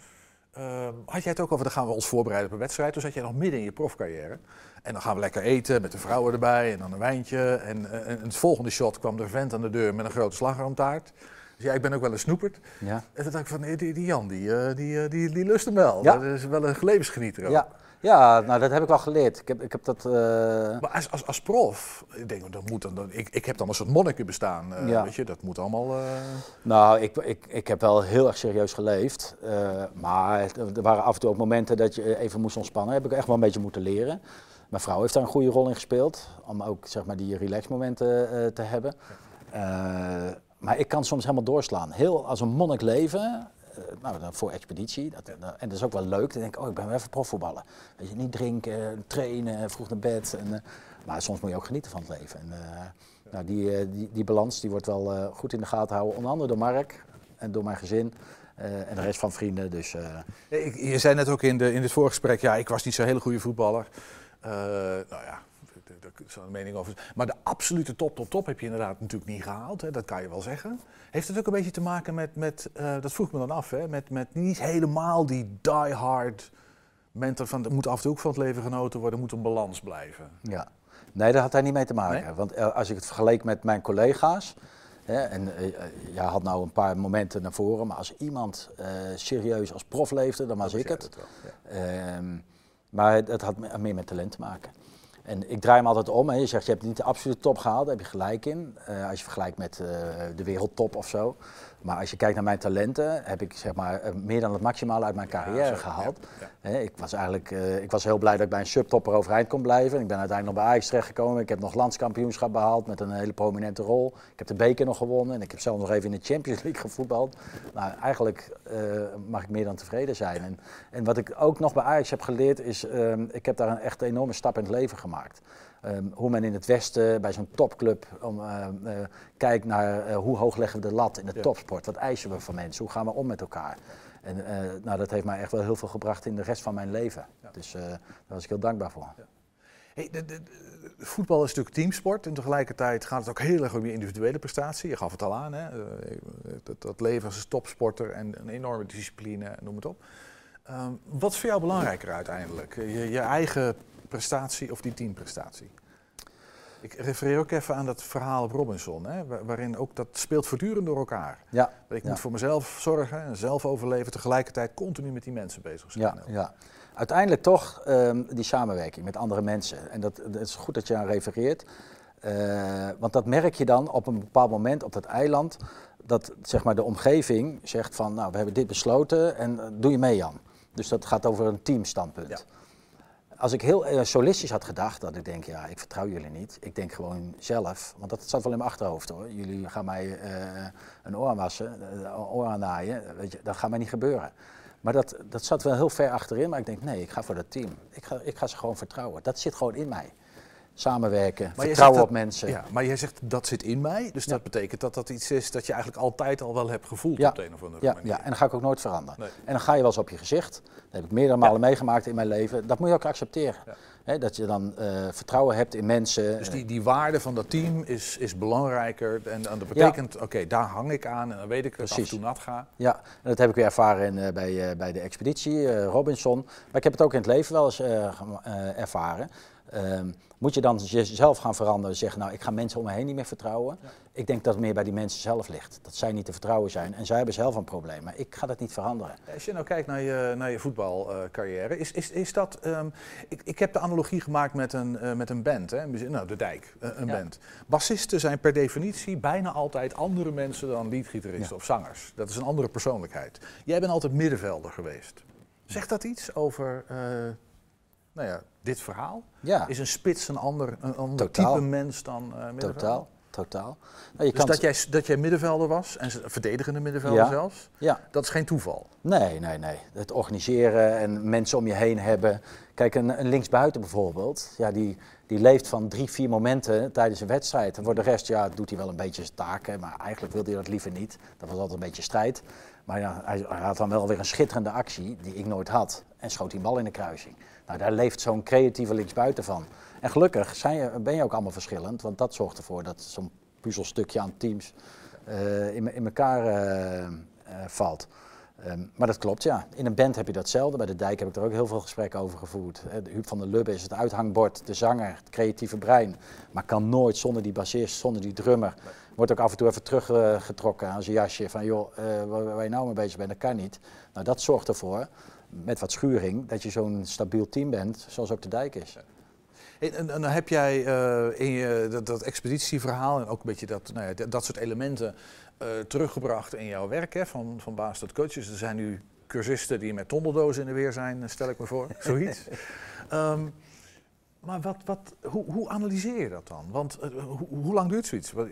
Ehm, had jij het ook over, dan gaan we ons voorbereiden op een wedstrijd. Toen zat jij nog midden in je profcarrière. En dan gaan we lekker eten met de vrouwen erbij en dan een wijntje. En, eh, en het volgende shot kwam de vent aan de deur met een grote slagroomtaart. Dus ja, ik ben ook wel een snoeperd. Ja. En toen dacht ik van, nee, die, die Jan, die, eh, die, eh, die, die lust hem wel. Ja. Dat is wel een levensgenieter ook. Ja. Ja, nou dat heb ik wel geleerd. Ik heb, ik heb dat... eh, Maar als, als, als prof, ik denk, dat moet dan, dan- ik, ik heb dan een soort monniken bestaan. eh, Ja. Weet je, dat moet allemaal... eh, Nou, ik, ik, ik heb wel heel erg serieus geleefd. maar er waren af en toe ook momenten dat je even moest ontspannen. Heb ik echt wel een beetje moeten leren. Mijn vrouw heeft daar een goede rol in gespeeld. Om ook zeg maar, die relaxmomenten te hebben. Maar ik kan soms helemaal doorslaan. Heel als een monnik leven. Eh, nou, voor expeditie. Dat, dat- en dat is ook wel leuk. Dan denk ik, oh, ik ben weer even profvoetballen. Weet je, niet drinken, trainen, vroeg naar bed. En, eh, maar soms moet je ook genieten van het leven. En, eh, nou, die, eh, die, die balans die wordt wel eh, goed in de gaten gehouden. Onder andere door Mark en door mijn gezin. eh, en de rest van vrienden. Dus, eh, ik- je zei net ook in, de, in dit voorgesprek, ja, ik was niet zo'n hele goede voetballer. Eh, nou ja, mening over. Maar de absolute top, top, top heb je inderdaad natuurlijk niet gehaald. Hè, dat kan je wel zeggen. Heeft het ook een beetje te maken met, met eh, dat vroeg me dan af, hè, met, met niet helemaal die die-hard mentor van, er moet af en toe ook van het leven genoten worden, er moet een balans blijven. Ja, nee, daar had hij niet mee te maken. Want eh, als ik het vergeleek met mijn collega's, hè, en eh, jij had nou een paar momenten naar voren, maar als iemand serieus als prof leefde, dan was ik het. Ehm, maar het, had me- meer met talent te maken. En ik draai hem altijd om. Hè. Je zegt, je hebt niet de absolute top gehaald, daar heb je gelijk in. Eh, als je vergelijkt met eh, de wereldtop of zo. Maar als je kijkt naar mijn talenten, heb ik zeg maar, eh, meer dan het maximale uit mijn carrière gehaald. Ja, Hè, ik, was eigenlijk, eh, ik was heel blij dat ik bij een subtopper overeind kon blijven. Ik ben uiteindelijk nog bij Ajax terechtgekomen. Ik heb nog landskampioenschap behaald met een hele prominente rol. Ik heb de beker nog gewonnen en ik heb zelf nog even in de Champions League gevoetbald. Nou, eigenlijk eh, mag ik meer dan tevreden zijn. En, en wat ik ook nog bij Ajax heb geleerd is, ehm, ik heb daar een echt enorme stap in het leven gemaakt. Ehm, hoe men in het Westen bij zo'n topclub om, eh, eh, kijkt naar eh, hoe hoog leggen we de lat in de Ja. topsport. Wat eisen we van mensen? Hoe gaan we om met elkaar? En nou, dat heeft mij echt wel heel veel gebracht in de rest van mijn leven. Dus eh, daar was ik heel dankbaar voor. Hey, de, de- de- voetbal is natuurlijk teamsport en tegelijkertijd gaat het ook heel erg om je individuele prestatie. Je gaf het al aan, hè? dat, dat leven als een topsporter en een enorme discipline, noem het op. Ehm, wat is voor jou belangrijker uiteindelijk? Je, je eigen prestatie of die teamprestatie? Ik refereer ook even aan dat verhaal op Robinson, hè, waar- waarin ook dat speelt voortdurend door elkaar. Ja, Dat ik ja. moet voor mezelf zorgen en zelf overleven, tegelijkertijd continu met die mensen bezig zijn. Ja, ja. Uiteindelijk toch ehm, die samenwerking met andere mensen. En dat, dat is goed dat je aan refereert. Eh, want dat merk je dan op een bepaald moment op dat eiland. Dat zeg maar, de omgeving zegt van, nou, we hebben dit besloten en eh, doe je mee Jan. Dus dat gaat over een teamstandpunt. Als ik heel eh, solistisch had gedacht, dat ik denk, ja, ik vertrouw jullie niet. Ik denk gewoon zelf, want dat zat wel in mijn achterhoofd hoor. Jullie gaan mij eh, een oor wassen, eh, een oor aannaaien, weet je, dat gaat mij niet gebeuren. Maar dat, dat zat wel heel ver achterin, maar ik denk, nee, ik ga voor dat team. Ik ga, ik ga ze gewoon vertrouwen. Dat zit gewoon in mij. Samenwerken, Maar vertrouwen op mensen. Ja, maar jij zegt dat zit in mij, dus dat betekent dat dat iets is dat je eigenlijk altijd al wel hebt gevoeld Ja, op de een of andere ja, manier. ja, en dat ga ik ook nooit veranderen. Nee. En dan ga je wel eens op je gezicht. Dat heb ik meerdere malen meegemaakt in mijn leven. Dat moet je ook accepteren. Dat je dan eh, vertrouwen hebt in mensen. Dus die, die waarde van dat team is, is belangrijker en, en dat betekent, oké, daar hang ik aan en dan weet ik dat ik af en Precies. toe nat ga. Ja, en dat heb ik weer ervaren in, eh, bij, eh, bij de expeditie, Robinson. Maar ik heb het ook in het leven wel eens ervaren. Ehm, moet je dan jezelf gaan veranderen en zeggen, nou, ik ga mensen om me heen niet meer vertrouwen? Ik denk dat het meer bij die mensen zelf ligt. Dat zij niet te vertrouwen zijn. En zij hebben zelf een probleem. Maar ik ga dat niet veranderen. Als je nou kijkt naar je, naar je voetbalcarrière, is, is, is dat. ehm, ik, ik heb de analogie gemaakt met een, eh, met een band, hè? nou, de Dijk, eh, een Ja. band. Bassisten zijn per definitie bijna altijd andere mensen dan leadgitaristen Ja. of zangers. Dat is een andere persoonlijkheid. Jij bent altijd middenvelder geweest. Zegt dat iets over eh, nou ja, dit verhaal? Ja. Is een spits een ander, een ander Totaal. type mens dan middenvelder? Totaal, totaal. Nou, je Dus kan dat jij, dat jij middenvelder was, en verdedigende middenvelder Ja. zelfs, Ja. dat is geen toeval. Nee, nee, nee. Het organiseren en mensen om je heen hebben. Kijk, een, een linksbuiten bijvoorbeeld, ja, die, die leeft van drie, vier momenten tijdens een wedstrijd. En voor de rest ja, doet hij wel een beetje zijn taken, maar eigenlijk wil hij dat liever niet. Dat was altijd een beetje strijd. Maar ja, hij, hij had dan wel weer een schitterende actie, die ik nooit had. En schoot die bal in de kruising. Nou, daar leeft zo'n creatieve linksbuiten van. En gelukkig zijn ben je ook allemaal verschillend, want dat zorgt ervoor dat zo'n puzzelstukje aan teams eh, in, in elkaar eh, eh, valt. Ehm, maar dat klopt, ja. In een band heb je datzelfde. Bij de Dijk heb ik er ook heel veel gesprekken over gevoerd. De Huub van der Lubbe is het uithangbord, de zanger, het creatieve brein. Maar kan nooit zonder die bassist, zonder die drummer. Wordt ook af en toe even teruggetrokken aan zijn jasje. Van joh, waar, waar je nou mee bezig bent, dat kan niet. Nou, dat zorgt ervoor, met wat schuring, dat je zo'n stabiel team bent, zoals ook de Dijk is. En, en, en dan heb jij eh, in je, dat, dat expeditieverhaal en ook een beetje dat, nou ja, dat, dat soort elementen eh, teruggebracht in jouw werk, hè, van, van baas tot coach. Dus er zijn nu cursisten die met tondeldozen in de weer zijn, stel ik me voor, zoiets. Ehm, maar wat, wat, hoe, hoe analyseer je dat dan? Want eh, hoe, hoe lang duurt zoiets? Eh,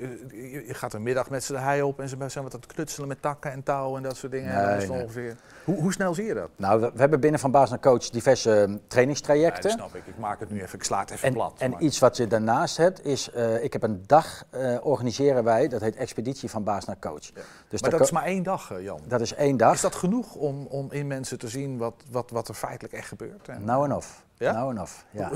Je, je gaat een middag met z'n de hei op en ze zijn wat aan het knutselen met takken en touw en dat soort dingen. en Nee, is nee. ongeveer. Hoe, hoe snel zie je dat? Nou, we, we hebben binnen Van Baas naar Coach diverse eh, Ja, trainingstrajecten. dat snap ik. Ik maak het nu even, ik sla het even En, plat. en maar- iets wat je daarnaast hebt is, ik heb een dag organiseren wij, dat heet Expeditie van Baas naar Coach. Dus maar dat is maar één dag, Jan. dat is één dag. Is dat genoeg om, om in mensen te zien wat, wat, wat er feitelijk echt gebeurt? En, Nou en of. Ja? Nou en of. Ja.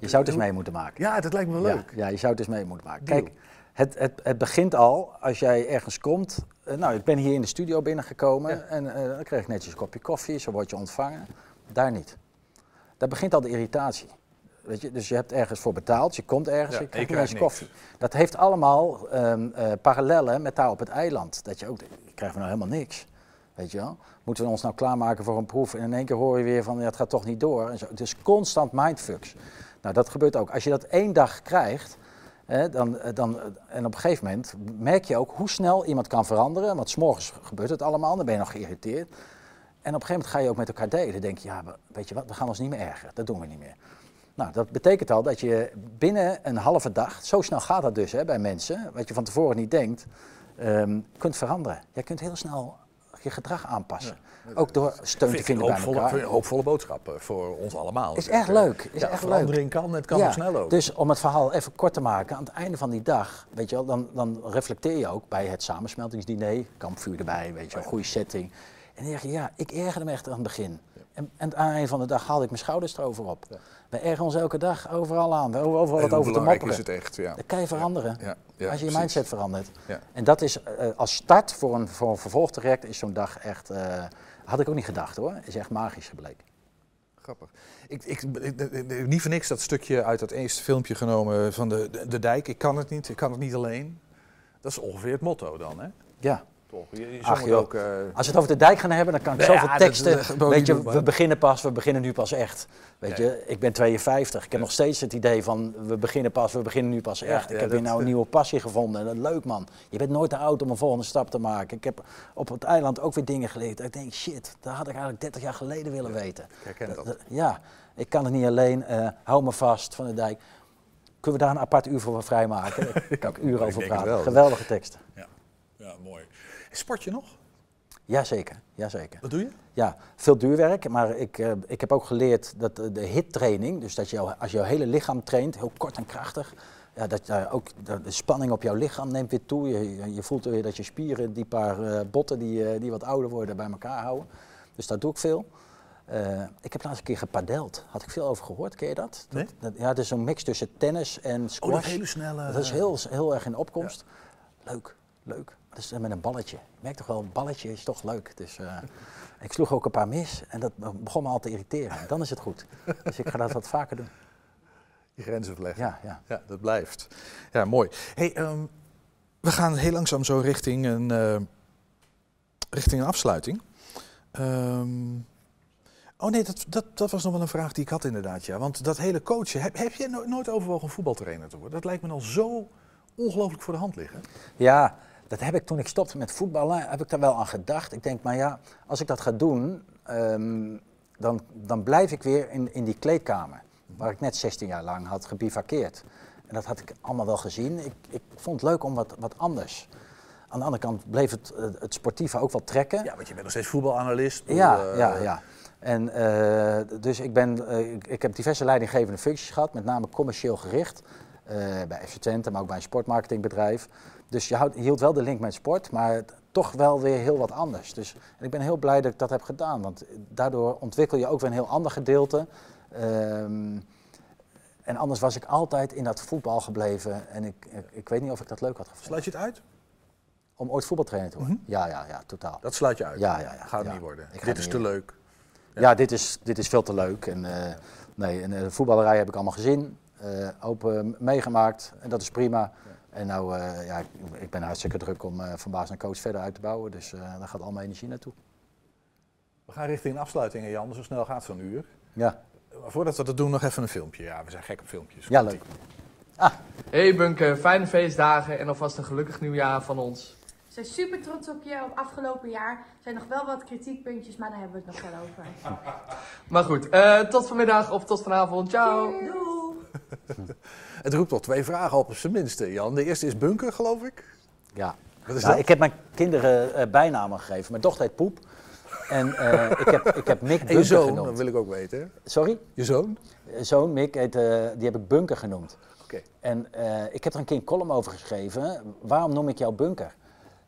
Je zou het eens mee moeten maken. Ja, dat lijkt me wel leuk. Ja, je zou het eens mee moeten maken. Deal. Kijk, het, het, het begint al als jij ergens komt. Eh, nou, ik ben hier in de studio binnengekomen en eh, dan kreeg ik netjes een kopje koffie, zo word je ontvangen. Daar niet. Daar begint al de irritatie. Weet je? Dus je hebt ergens voor betaald, je komt ergens, Ja, je krijgt ineens krijgt koffie. Dat heeft allemaal eh, parallellen met daar op het eiland. Dat je ook, krijgen we nou helemaal niks. Weet je wel? Moeten we ons nou klaarmaken voor een proef en in één keer hoor je weer van ja, het gaat toch niet door. En zo. Het is constant mindfucks. Nou, dat gebeurt ook. Als je dat één dag krijgt, dan, eh, dan, eh, en op een gegeven moment merk je ook hoe snel iemand kan veranderen. Want s'morgens gebeurt het allemaal, dan ben je nog geïrriteerd. En op een gegeven moment ga je ook met elkaar delen. Dan denk je, ja, we- weet je wat, we gaan ons niet meer ergeren. Dat doen we niet meer. Nou, dat betekent al dat je binnen een halve dag, zo snel gaat dat dus hè, bij mensen, wat je van tevoren niet denkt, ehm, kunt veranderen. Je kunt heel snel je gedrag aanpassen. Ook door steun te Vind vinden bij hoopvolle, elkaar. vind ik een hoopvolle boodschap eh, voor ons allemaal. Is erg hè. leuk. Is ja, echt verandering leuk. kan, het kan Ja, ook snel ook. Dus om het verhaal even kort te maken, aan het einde van die dag, weet je wel, dan, dan reflecteer je ook bij het samensmeltingsdiner, kampvuur erbij, weet je wel, goede setting. En dan zeg je, ja, ik ergerde me echt aan het begin. En, en aan het einde van de dag haalde ik mijn schouders erover op. We ergeren ons elke dag overal aan. We hebben overal wat over te mopperen. is het echt, ja. Dat kan je veranderen. Ja, ja, als je je mindset verandert. Ja. En dat is eh, als start voor een, voor een vervolgtraject is zo'n dag echt, eh, had ik ook niet gedacht hoor, is echt magisch gebleken. Grappig. Ik, ik, ik- ik- niet voor niks dat stukje uit dat eerste filmpje genomen van de, de, de dijk. Ik kan het niet, ik kan het niet alleen. Dat is ongeveer het motto dan, hè? Ja. Toch? Je, je zong Ach het joh, ook, eh, als we het over de dijk gaan hebben, dan kan ik Ja, zoveel teksten. dat weet je, we beginnen pas, we beginnen nu pas echt. Weet Ja, je, ik ben 52. Ik heb nog steeds het idee van we beginnen pas, we beginnen nu pas Ja, echt. Ik ja, heb weer nou een nieuwe passie gevonden. En dat is leuk man. Je bent nooit te oud om een volgende stap te maken. Ik heb op het eiland ook weer dingen geleerd. Ik denk, shit, dat had ik eigenlijk 30 jaar geleden willen weten. Ik herken dat. Ja, ik kan het niet alleen. eh, hou me vast van de dijk. Kunnen we daar een apart uur voor vrijmaken? Daar kan ik uren over praten. wel. Geweldige teksten. Ja, ja mooi. Sport je nog? Jazeker, jazeker. Wat doe je? Ja, veel duurwerk, maar ik, eh, ik heb ook geleerd dat eh, de hittraining, dus dat je, als je jouw hele lichaam traint, heel kort en krachtig, ja, dat je ook de, spanning op jouw lichaam neemt weer toe. Je, je- voelt weer dat je spieren, die paar eh, botten die, eh, die wat ouder worden, bij elkaar houden. Dus dat doe ik veel. Eh, ik heb laatst een keer gepadeld. Had ik veel over gehoord, ken je dat? Nee? dat, dat- ja, het is zo'n mix tussen tennis en squash. hele snelle- Dat is heel, heel erg in opkomst. Leuk, leuk. Dat is met een balletje. Je merkt toch wel, een balletje is toch leuk. Dus, eh, ik sloeg ook een paar mis en dat begon me al te irriteren. Dan is het goed. Dus ik ga dat wat vaker doen. Je grenzen verleggen. Ja, ja. ja dat blijft. Ja, mooi. Hey, ehm, we gaan heel langzaam zo richting een, eh, richting een afsluiting. Ehm, oh nee, dat, dat, dat was nog wel een vraag die ik had inderdaad. Ja. Want dat hele coachen, heb, heb no- nooit overwogen een voetbaltrainer te worden? Dat lijkt me al zo ongelooflijk voor de hand liggen. Ja, dat heb ik toen ik stopte met voetballen, heb ik daar wel aan gedacht. Ik denk, maar ja, als ik dat ga doen, ehm, dan, dan blijf ik weer in, in die kleedkamer. Waar ik net 16 jaar lang had gebivakkeerd. En dat had ik allemaal wel gezien. Ik, ik vond het leuk om wat, wat anders. Aan de andere kant bleef het, het sportieve ook wel trekken. Ja, want je bent nog steeds voetbalanalist. Bedoel, Ja, eh, ja, ja. En eh, dus ik, ben, eh, ik, ik heb diverse leidinggevende functies gehad, met name commercieel gericht. bij FC Twente, maar ook bij een sportmarketingbedrijf. Dus je houdt, hield wel de link met sport, maar toch wel weer heel wat anders. Dus en ik ben heel blij dat ik dat heb gedaan, want daardoor ontwikkel je ook weer een heel ander gedeelte. Ehm, en anders was ik altijd in dat voetbal gebleven en ik, ik, ik weet niet of ik dat leuk had gevonden. Sluit je het uit? Om ooit voetbaltrainer te worden? Ja, ja, ja, totaal. Dat sluit je uit? Ja, ja, ja. Gaat het ja. niet worden. Ik Dit is te leuk. Ja, dit, is, dit is veel te leuk. En, eh, nee, en de voetballerij heb ik allemaal gezien, eh, open meegemaakt en dat is prima. En nou, eh, ja, ik, ik ben hartstikke druk om eh, van baas naar coach verder uit te bouwen, dus eh, daar gaat al mijn energie naartoe. We gaan richting een afsluiting, hè, Jan. Zo snel gaat zo'n uur. Ja. Maar voordat we dat doen, nog even een filmpje. Ja, we zijn gek op filmpjes. Ja, leuk. Hey Bunke, fijne feestdagen en alvast een gelukkig nieuwjaar van ons. We zijn super trots op je op afgelopen jaar. Er zijn nog wel wat kritiekpuntjes, maar daar hebben we het nog wel over. Maar goed, eh, tot vanmiddag of tot vanavond. Ciao. Het roept al twee vragen op, op zijn minste, Jan. De eerste is bunker, geloof ik. Ja. Wat is Nou, dat? ik heb mijn kinderen eh, bijnamen gegeven. Mijn dochter heet Poep. En eh, ik, heb, ik heb Mick En je zoon, genoemd. dat wil ik ook weten. Sorry? Je zoon? Eh, Zoon Mick, heet, die heb ik Bunker genoemd. Oké. En ik heb er een keer een column over geschreven. Waarom noem ik jou Bunker?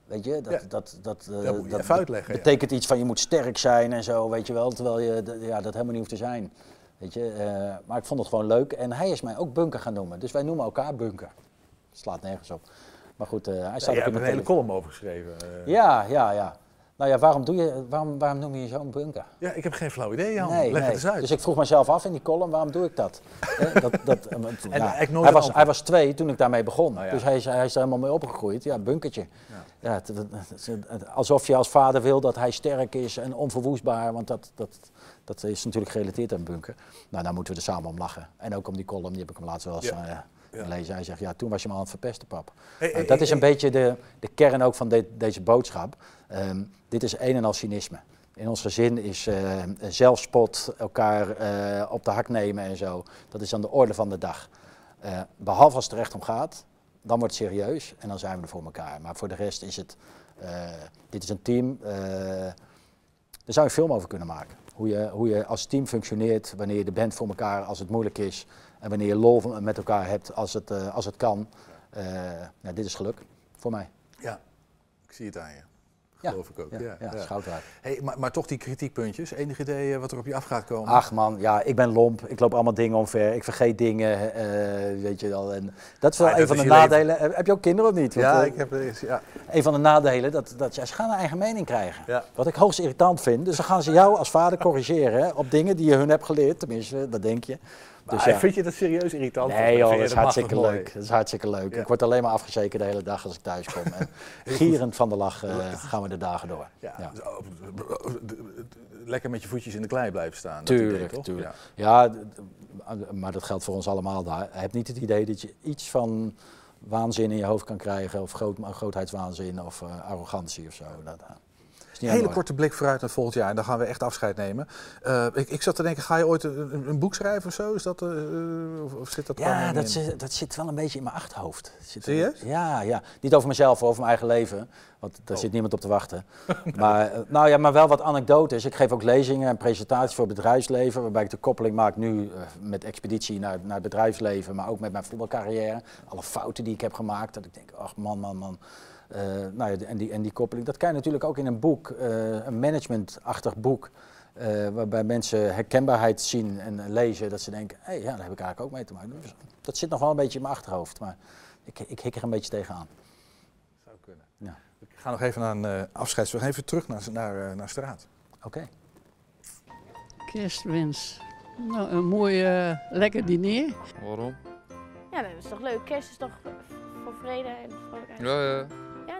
Weet je, dat, Ja. dat, dat, Dat moet je dat ja. betekent iets van je moet sterk zijn en zo, weet je wel. Terwijl je ja, dat helemaal niet hoeft te zijn. Weet je, eh, maar ik vond het gewoon leuk. En hij is mij ook Bunker gaan noemen. Dus wij noemen elkaar Bunker. Slaat nergens op. Maar goed, eh, hij staat ook in hebt een hele column over geschreven. eh. Ja, ja, ja. Nou ja, waarom, doe je, waarom, waarom noem je zo'n bunker? Ja, ik heb geen flauw idee, Jan. Nee, Leg nee. het eens uit. Dus ik vroeg mezelf af in die column, waarom doe ik dat? Dat, dat En nooit hij, was, hij was twee toen ik daarmee begon. Nou ja. Dus hij is, hij is er helemaal mee opgegroeid. Ja, bunkertje. ja, het- het- het- het- alsof je als vader wil dat hij sterk is en onverwoestbaar. Want dat, dat, dat is natuurlijk gerelateerd aan Bunker. Nou, daar moeten we er samen om lachen. En ook om die column, die heb ik hem laatst wel eens Ja. eh, gelezen. Hij zegt, ja, toen was je me aan het verpesten, pap. Hey, Nou, hey, dat hey, is een beetje de, de kern ook van de- deze boodschap. Ehm, dit is een en al cynisme. In ons gezin is eh, zelfspot, elkaar eh, op de hak nemen en zo. Dat is aan de orde van de dag. Eh, behalve als het er echt om gaat, dan wordt het serieus en dan zijn we er voor elkaar. Maar voor de rest is het, dit is een team, daar zou je een film over kunnen maken. Hoe je, hoe je als team functioneert, wanneer je er bent voor elkaar als het moeilijk is. En wanneer je lol met elkaar hebt als het, eh, als het kan. Eh, nou, dit is geluk voor mij. Ja, ik zie het aan je. Ja. Geloof ik ook. Ja, Ja. Hey, maar, maar toch die kritiekpuntjes. Enig idee eh, wat er op je af gaat komen? Ach man, ja, ik ben lomp. Ik loop allemaal dingen omver. Ik vergeet dingen, eh, weet je wel. En dat is wel Ah, een van de leven. nadelen. Eh, Heb je ook kinderen of niet? Want, ja, ik heb er ja. Een van de nadelen, dat, dat ze gaan een eigen mening krijgen. Wat ik hoogst irritant vind. Dus dan gaan ze jou als vader corrigeren op dingen die je hun hebt geleerd. Tenminste, dat denk je. Dus ja. Vind je dat serieus irritant? Nee joh, dat is hartstikke leuk. Dat is hartstikke leuk. Ja. Ik word alleen maar afgezeken de hele dag als ik thuis kom. En gierend van de lach eh, gaan we de dagen door. Ja, dus, oh, lekker met je voetjes in de klei blijven staan. idee, Tuurlijk, toch? tuurlijk. Ja. Maar dat geldt voor ons allemaal daar. Heb niet het idee dat je iets van waanzin in je hoofd kan krijgen, of groot, grootheidswaanzin of eh, arrogantie of zo. Dat, eh, Hele korte blik vooruit naar volgend jaar en dan gaan we echt afscheid nemen. Eh, ik, ik zat te denken, ga je ooit een, een- boek schrijven of zo? Is dat, eh, of, of zit dat Ja, dat zit, dat zit wel een beetje in mijn achterhoofd. Zit Serieus? Ja, ja. Niet over mezelf, over mijn eigen leven. Want daar Oh. zit niemand op te wachten. maar, eh, nou ja, maar wel wat anekdotes. Ik geef ook lezingen en presentaties voor het bedrijfsleven. Waarbij ik de koppeling maak nu met expeditie naar, naar het bedrijfsleven. Maar ook met mijn voetbalcarrière. Alle fouten die ik heb gemaakt. Dat ik denk, ach man, man, man. Eh, nou ja, en, die, en die koppeling, dat kan je natuurlijk ook in een boek, eh, een managementachtig boek. eh, waarbij mensen herkenbaarheid zien en lezen, dat ze denken, hé, ja, daar heb ik eigenlijk ook mee te maken. Dus dat zit nog wel een beetje in mijn achterhoofd, maar ik, ik hik er een beetje tegenaan. Zou kunnen. Ja. Ik ga nog even naar een uh, afscheidsvraag. Even terug naar, naar, uh, naar straat. Oké. Kerstwens. Nou, een mooi lekker diner. Waarom? Ja, dat is toch leuk. Kerst is toch voor vrede en vrolijkheid? Ja, ja.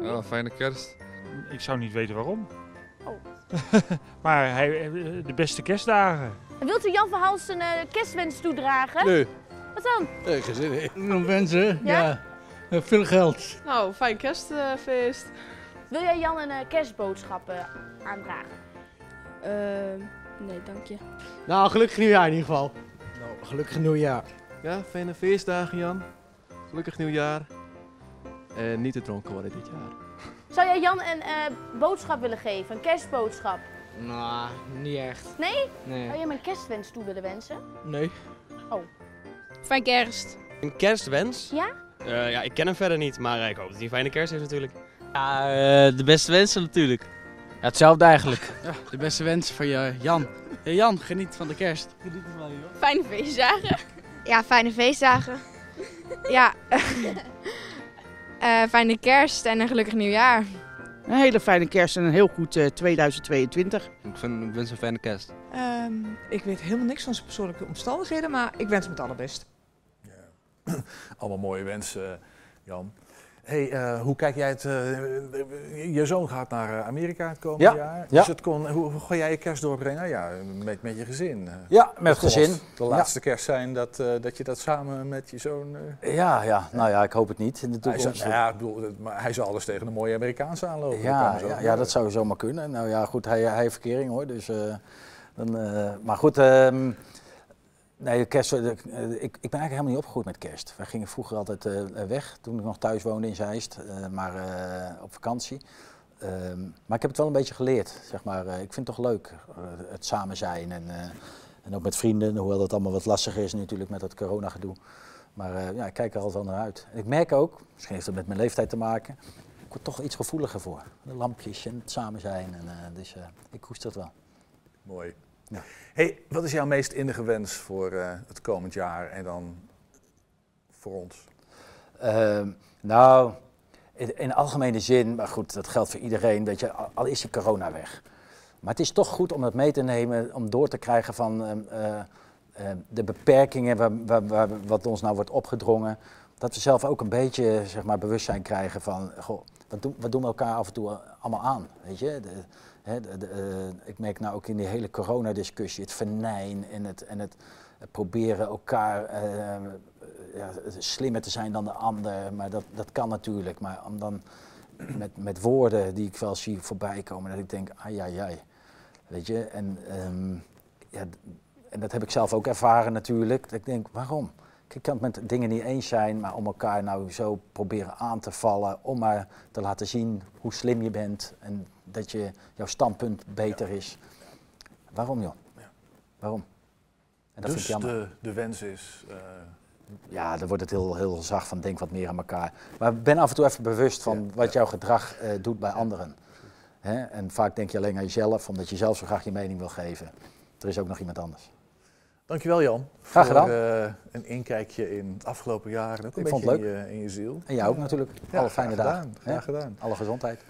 Ja, niet? Ja, fijne kerst. Ik zou niet weten waarom. Oh. maar hij, de beste kerstdagen. En Wilt u Jan van Hals een uh, kerstwens toedragen? Nee. Wat dan? Nee, geen zin in. Dan wensen, Ja? ja. eh, veel geld. Nou, fijn kerstfeest. Wil jij Jan een uh, kerstboodschap uh, aandragen? Ehm, nee, dank je. Nou, gelukkig nieuwjaar in ieder geval. Nou, gelukkig nieuwjaar. Ja, fijne feestdagen Jan. Gelukkig nieuwjaar. En niet te dronken worden dit jaar. Zou jij Jan een uh, boodschap willen geven? Een kerstboodschap? Nou, niet echt. Nee? Nee. Zou je hem een kerstwens toe willen wensen? Nee. Oh. Fijn kerst. Een kerstwens? Ja? Uh, ja, ik ken hem verder niet, maar ik hoop dat hij een fijne kerst heeft natuurlijk. Ja, uh, de beste wensen natuurlijk. Ja, hetzelfde eigenlijk. Ja, de beste wensen van je, Jan. Hey Jan, geniet van de kerst. Geniet ervan, joh. Fijne feestdagen. Ja, fijne feestdagen. ja. uh, fijne kerst en een gelukkig nieuwjaar. Een hele fijne kerst en een heel goed uh, 2022. Ik, vind, ik wens een fijne kerst. Um, ik weet helemaal niks van zijn persoonlijke omstandigheden, maar ik wens hem het allerbest. Ja. Allemaal mooie wensen, Jan. Hey, uh, hoe kijk jij het? Uh, je zoon gaat naar Amerika het komende ja, jaar. Ja. Dus het kon, hoe, hoe, ga jij je kerst doorbrengen? Ja, met, met je gezin. Ja, met het gezin. De laatste kerst zijn dat, uh, dat je dat samen met je zoon. ja, ja, nou ja, ik hoop het niet in de toekomst. Hij zou, nou ja, ik bedoel, maar hij zal alles tegen een mooie Amerikaanse aanlopen. Ja, dat, ja, ja, dat zou zomaar kunnen. Nou ja, goed, hij, hij heeft verkering hoor. Dus, dan, maar goed. Um, Nee, kerst, ik, ik ben eigenlijk helemaal niet opgegroeid met kerst. Wij gingen vroeger altijd uh, weg toen ik nog thuis woonde in Zeist, maar op vakantie. Um, maar ik heb het wel een beetje geleerd, zeg maar. ik vind het toch leuk, het samen zijn en, en ook met vrienden, hoewel dat allemaal wat lastiger is natuurlijk met dat corona-gedoe. Maar ja, ik kijk er altijd wel naar uit. En ik merk ook, misschien heeft het met mijn leeftijd te maken, ik word toch iets gevoeliger voor. De lampjes en het samen zijn, en, dus ik koester het wel. Mooi. Ja. Hey, wat is jouw meest innige wens voor uh, het komend jaar en dan voor ons? Uh, nou, in, in algemene zin, maar goed, dat geldt voor iedereen, weet je, al, al is die corona weg. Maar het is toch goed om dat mee te nemen, om door te krijgen van uh, de beperkingen waar, waar, waar, wat ons nou wordt opgedrongen. Dat we zelf ook een beetje zeg maar, bewustzijn krijgen van, goh, wat, doen, wat doen we elkaar af en toe allemaal aan? Weet je? De, eh, ik merk nou ook in die hele coronadiscussie, het venijn en het, en het proberen elkaar eh, ja, slimmer te zijn dan de ander. Maar dat, dat kan natuurlijk. Maar om dan met, met woorden die ik wel zie voorbij komen, dat ik denk, ai, ai, ai. Weet je, en, ehm, ja, en dat heb ik zelf ook ervaren natuurlijk. Dat ik denk, waarom? Ik kan het met dingen niet eens zijn, maar om elkaar nou zo proberen aan te vallen, om maar te laten zien hoe slim je bent en dat je, jouw standpunt beter is. Waarom joh? Ja. Waarom? En dat dus vind ik jammer. De, de wens is... Uh... Ja, dan wordt het heel, heel zacht van denk wat meer aan elkaar. Maar ben af en toe even bewust van wat jouw gedrag uh, doet bij anderen. Hè? En vaak denk je alleen aan jezelf, omdat je zelf zo graag je mening wil geven. Er is ook nog iemand anders. Dankjewel Jan. Graag gedaan. Voor uh, een inkijkje in het afgelopen jaar en ook een Ik beetje vond het leuk. In, je, in je ziel. En jij ook natuurlijk. Ja, Alle fijne dagen. Gedaan. Graag gedaan. Alle gezondheid.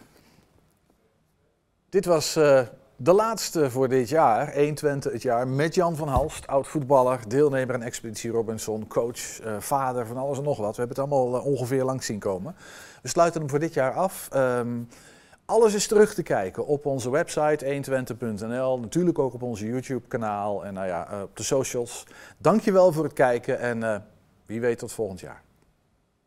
Dit was uh, de laatste voor dit jaar, 120 het jaar, met Jan van Halst, oud-voetballer, deelnemer aan Expeditie Robinson, coach, uh, vader van alles en nog wat. We hebben het allemaal ongeveer langs zien komen. We sluiten hem voor dit jaar af. Um, alles is terug te kijken op onze website 120.nl, natuurlijk ook op onze YouTube-kanaal en nou ja, op de socials. Dankjewel voor het kijken en wie weet tot volgend jaar.